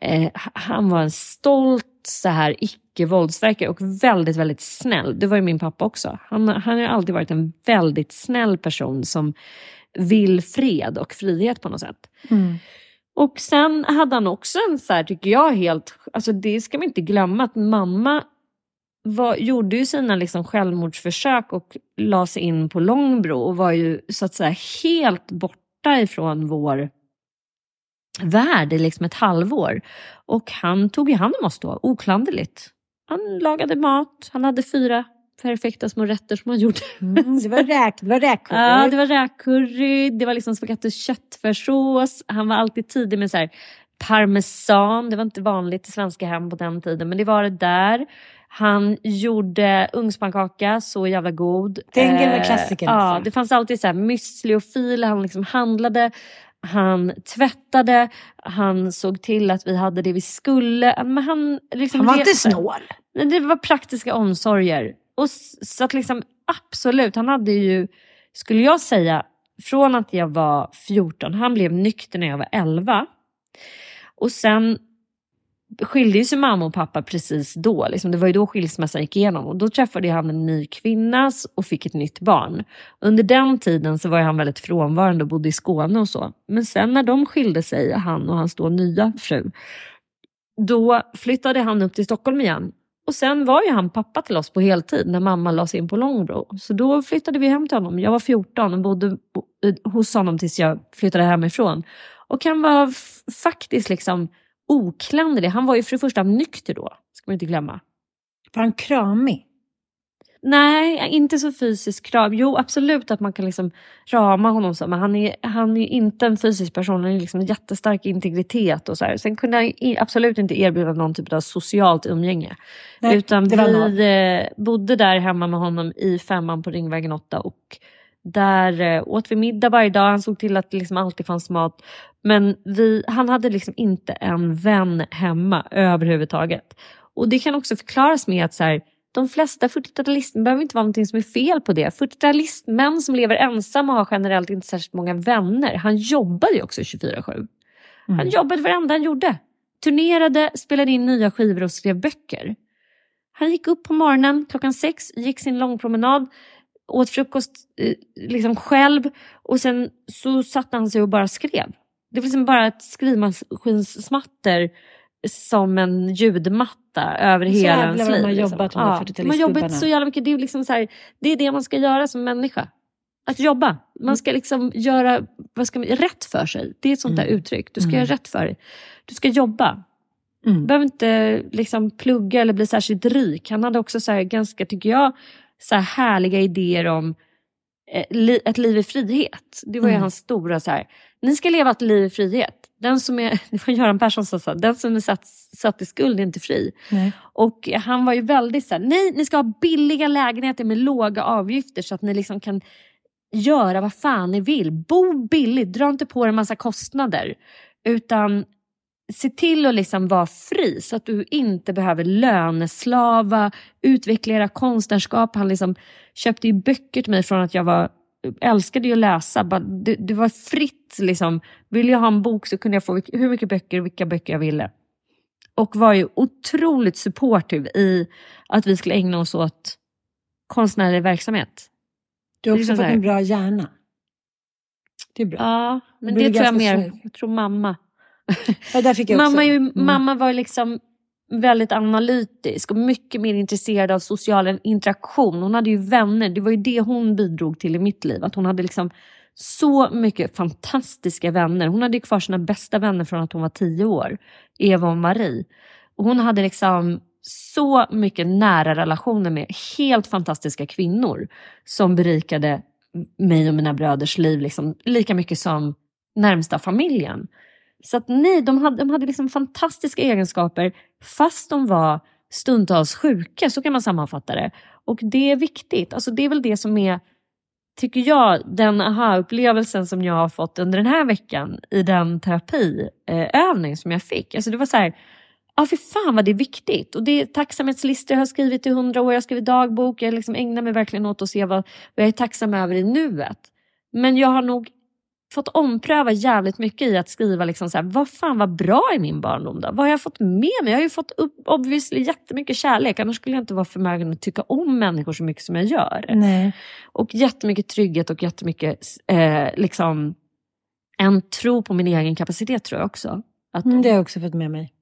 Eh, han var en stolt så här icke-våldsverkare och väldigt, väldigt snäll. Det var ju min pappa också. Han, han har alltid varit en väldigt snäll person som vill fred och frihet på något sätt. Mm. Och sen hade han också en så här, tycker jag, helt... Alltså det ska man inte glömma att mamma var, gjorde ju sina liksom självmordsförsök och la sig in på Långbro och var ju så att säga helt borta ifrån vår värld i liksom ett halvår. Och han tog ju hand om oss då, oklanderligt. Han lagade mat, han hade fyra perfekta små rätter som han gjorde. Mm, det var räk, det var räkcurry. Ja, det var räkcurry, det var liksom spagetti och köttfärssås. Han var alltid tidig med så här parmesan. Det var inte vanligt i svenska hem på den tiden, men det var det där. Han gjorde ugnspannkaka, så jävla god. Det är en gammal Eh, klassiker Ja, nästan. det fanns alltid så här müsli och fil. Han liksom handlade, han tvättade, han såg till att vi hade det vi skulle. Men han, liksom Han var inte snål. Det var praktiska omsorger. Och så att liksom absolut, han hade ju, skulle jag säga, från att jag var 14, han blev nykter när jag var 11. Och sen skilde ju sig mamma och pappa precis då. Liksom, det var ju då skilsmässan gick igenom. Och då träffade han en ny kvinna och fick ett nytt barn. Under den tiden så var han väldigt frånvarande och bodde i Skåne och så. Men sen när de skilde sig, han och hans då nya fru, då flyttade han upp till Stockholm igen. Och sen var ju han pappa till oss på heltid när mamma lades in på Långbro. Så då flyttade vi hem till honom. Jag var 14 och bodde eh, hos honom tills jag flyttade hemifrån. Och han var faktiskt liksom oklanderlig. Han var ju för det första nykter då, ska man inte glömma. Var han kramig? Nej, inte så fysisk krav. Jo, absolut att man kan liksom rama honom så, men han är, han är inte en fysisk person. Han är liksom jättestark integritet och så här. Sen kunde han absolut inte erbjuda någon typ av socialt umgänge. Nej, Utan vi eh, bodde där hemma med honom i femman på Ringvägen 8 och där eh, åt vi middag varje dag. Han såg till att det liksom alltid fanns mat. Men vi, han hade liksom inte en vän hemma överhuvudtaget. Och det kan också förklaras med att så här, de flesta 40-talister behöver inte vara någonting som är fel på det. 40-talistmän som lever ensamma har generellt inte särskilt många vänner. Han jobbade ju också 24-7. Han jobbade varenda han gjorde. Turnerade, spelade in nya skivor och skrev böcker. Han gick upp på morgonen klockan sex, gick sin långpromenad, åt frukost eh, liksom själv och sen så satte han sig och bara skrev. Det var liksom bara ett skrivmaskinsmatter som en ljudmatta över Så hela jävlar ens liv. de har liksom. jobbat, ja, 40-talistgubbarna. Man har jobbat så jävla mycket. Det är, liksom så här, det är det man ska göra som människa. Att jobba. Man ska liksom göra vad ska man, rätt för sig. Det är ett sånt där uttryck. Du ska Mm. göra rätt för dig. Du ska jobba. Mm. Du behöver inte liksom plugga eller bli särskilt rik. Han hade också så här, ganska, tycker jag, så här härliga idéer om eh, li, ett liv i frihet. Det var ju Mm. hans stora så här. Ni ska leva ett liv i frihet. Den som är, det var Göran Persson som sa, den som är satt, satt i skuld är inte fri. Nej. Och han var ju väldigt så här, nej ni ska ha billiga lägenheter med låga avgifter så att ni liksom kan göra vad fan ni vill. Bo billigt, dra inte på er en massa kostnader. Utan se till att liksom vara fri så att du inte behöver löneslava, utveckla era konstnärskap. Han liksom köpte ju böcker till mig från att jag var älskade ju att läsa. Det, det var fritt. Liksom. Ville jag ha en bok så kunde jag få hur mycket böcker vilka böcker jag ville. Och var ju otroligt supportive i att vi skulle ägna oss åt konstnärlig verksamhet. Du har Det också liksom fått en bra hjärna. Det är bra. Ja, men blir det tror jag mer, jag tror mamma. Ja, mamma, ju, Mm. mamma var liksom väldigt analytisk och mycket mer intresserad av social interaktion. Hon hade ju vänner, det var ju det hon bidrog till i mitt liv. Att hon hade liksom så mycket fantastiska vänner. Hon hade ju kvar sina bästa vänner från att hon var tio år, Eva och Marie. Och hon hade liksom så mycket nära relationer med helt fantastiska kvinnor som berikade mig och mina bröders liv liksom, lika mycket som närmsta familjen. Så att nej, de hade, de hade liksom fantastiska egenskaper fast de var stundtals sjuka, så kan man sammanfatta det. Och det är viktigt. Alltså det är väl det som är, tycker jag, den aha-upplevelsen som jag har fått under den här veckan i den terapiövning som jag fick. Alltså det var så här, ja för fan vad det är viktigt. Och det är tacksamhetslistor jag har skrivit i hundra år, jag har skrivit dagbok, jag liksom ägnar mig verkligen åt att se vad, vad jag är tacksam över i nuet. Men jag har nog fått ompröva jävligt mycket i att skriva liksom så här, vad fan var bra i min barndom då? Vad har jag fått med mig? Jag har ju fått upp obviously jättemycket kärlek, annars skulle jag inte vara förmögen att tycka om människor så mycket som jag gör. Nej. Och jättemycket trygghet och jättemycket eh, liksom, en tro på min egen kapacitet tror jag också. Att, Mm, det har jag också fått med mig.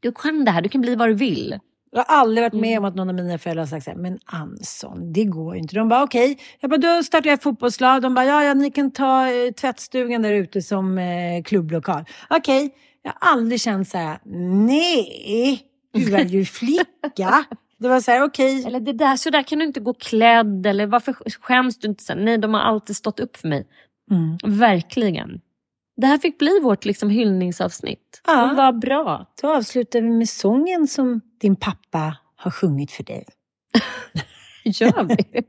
Du kan det här, du kan bli vad du vill. Jag har aldrig varit med om att någon av mina föräldrar har sagt så här, men Anson, det går ju inte. De bara okej, jag bara, då startar jag ett fotbollslag. De bara, ja, ja, ni kan ta eh, tvättstugan där ute som eh, klubblokal. Okej, jag har aldrig känt så här, nej, du är ju flicka. Det var så här, okej. Eller det där, så där kan du inte gå klädd. Eller varför skäms du inte? Så här, Nej, de har alltid stått upp för mig. Mm. Verkligen. Det här fick bli vårt liksom hyllningsavsnitt. Ja. Var bra. Då avslutar vi med sången som din pappa har sjungit för dig. Gör vi?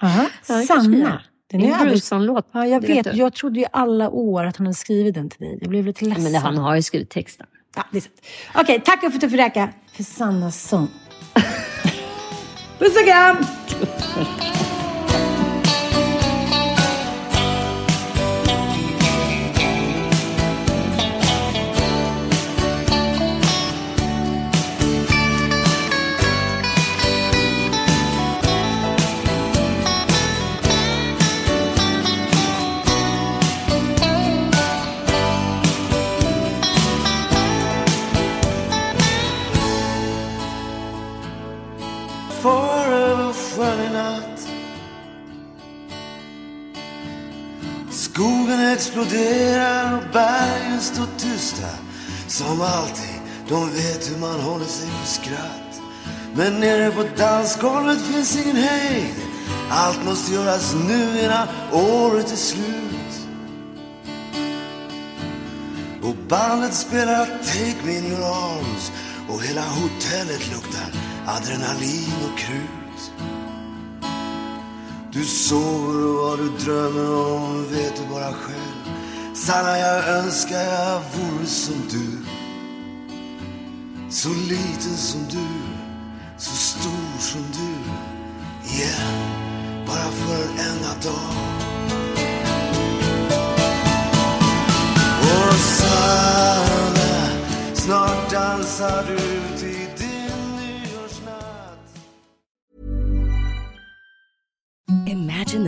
Ja. Sanna. Den är en. Bruceson-låt. Ja, jag vet. du. Jag trodde i alla år att han hade skrivit den till dig. Jag blev lite ledsen. Men det, han har ju skrivit texten. Ja, det är sant. Okej, tack för att du fick räcka för Sannas sång. Puss och kram! Skogen exploderar och bergen står tysta. Som alltid, de vet hur man håller sig för skratt. Men nere på dansgolvet finns ingen hejd. Allt måste göras nu innan året är slut. Och bandet spelar Take Me In Your Arms. Och hela hotellet luktar adrenalin och krut. Du sover och vad du drömmer om vet du bara själv. Sanna, jag önskar jag vore som du. Så liten som du, så stor som du. Yeah, bara för en enda dag. Och Sanna, snart dansar du.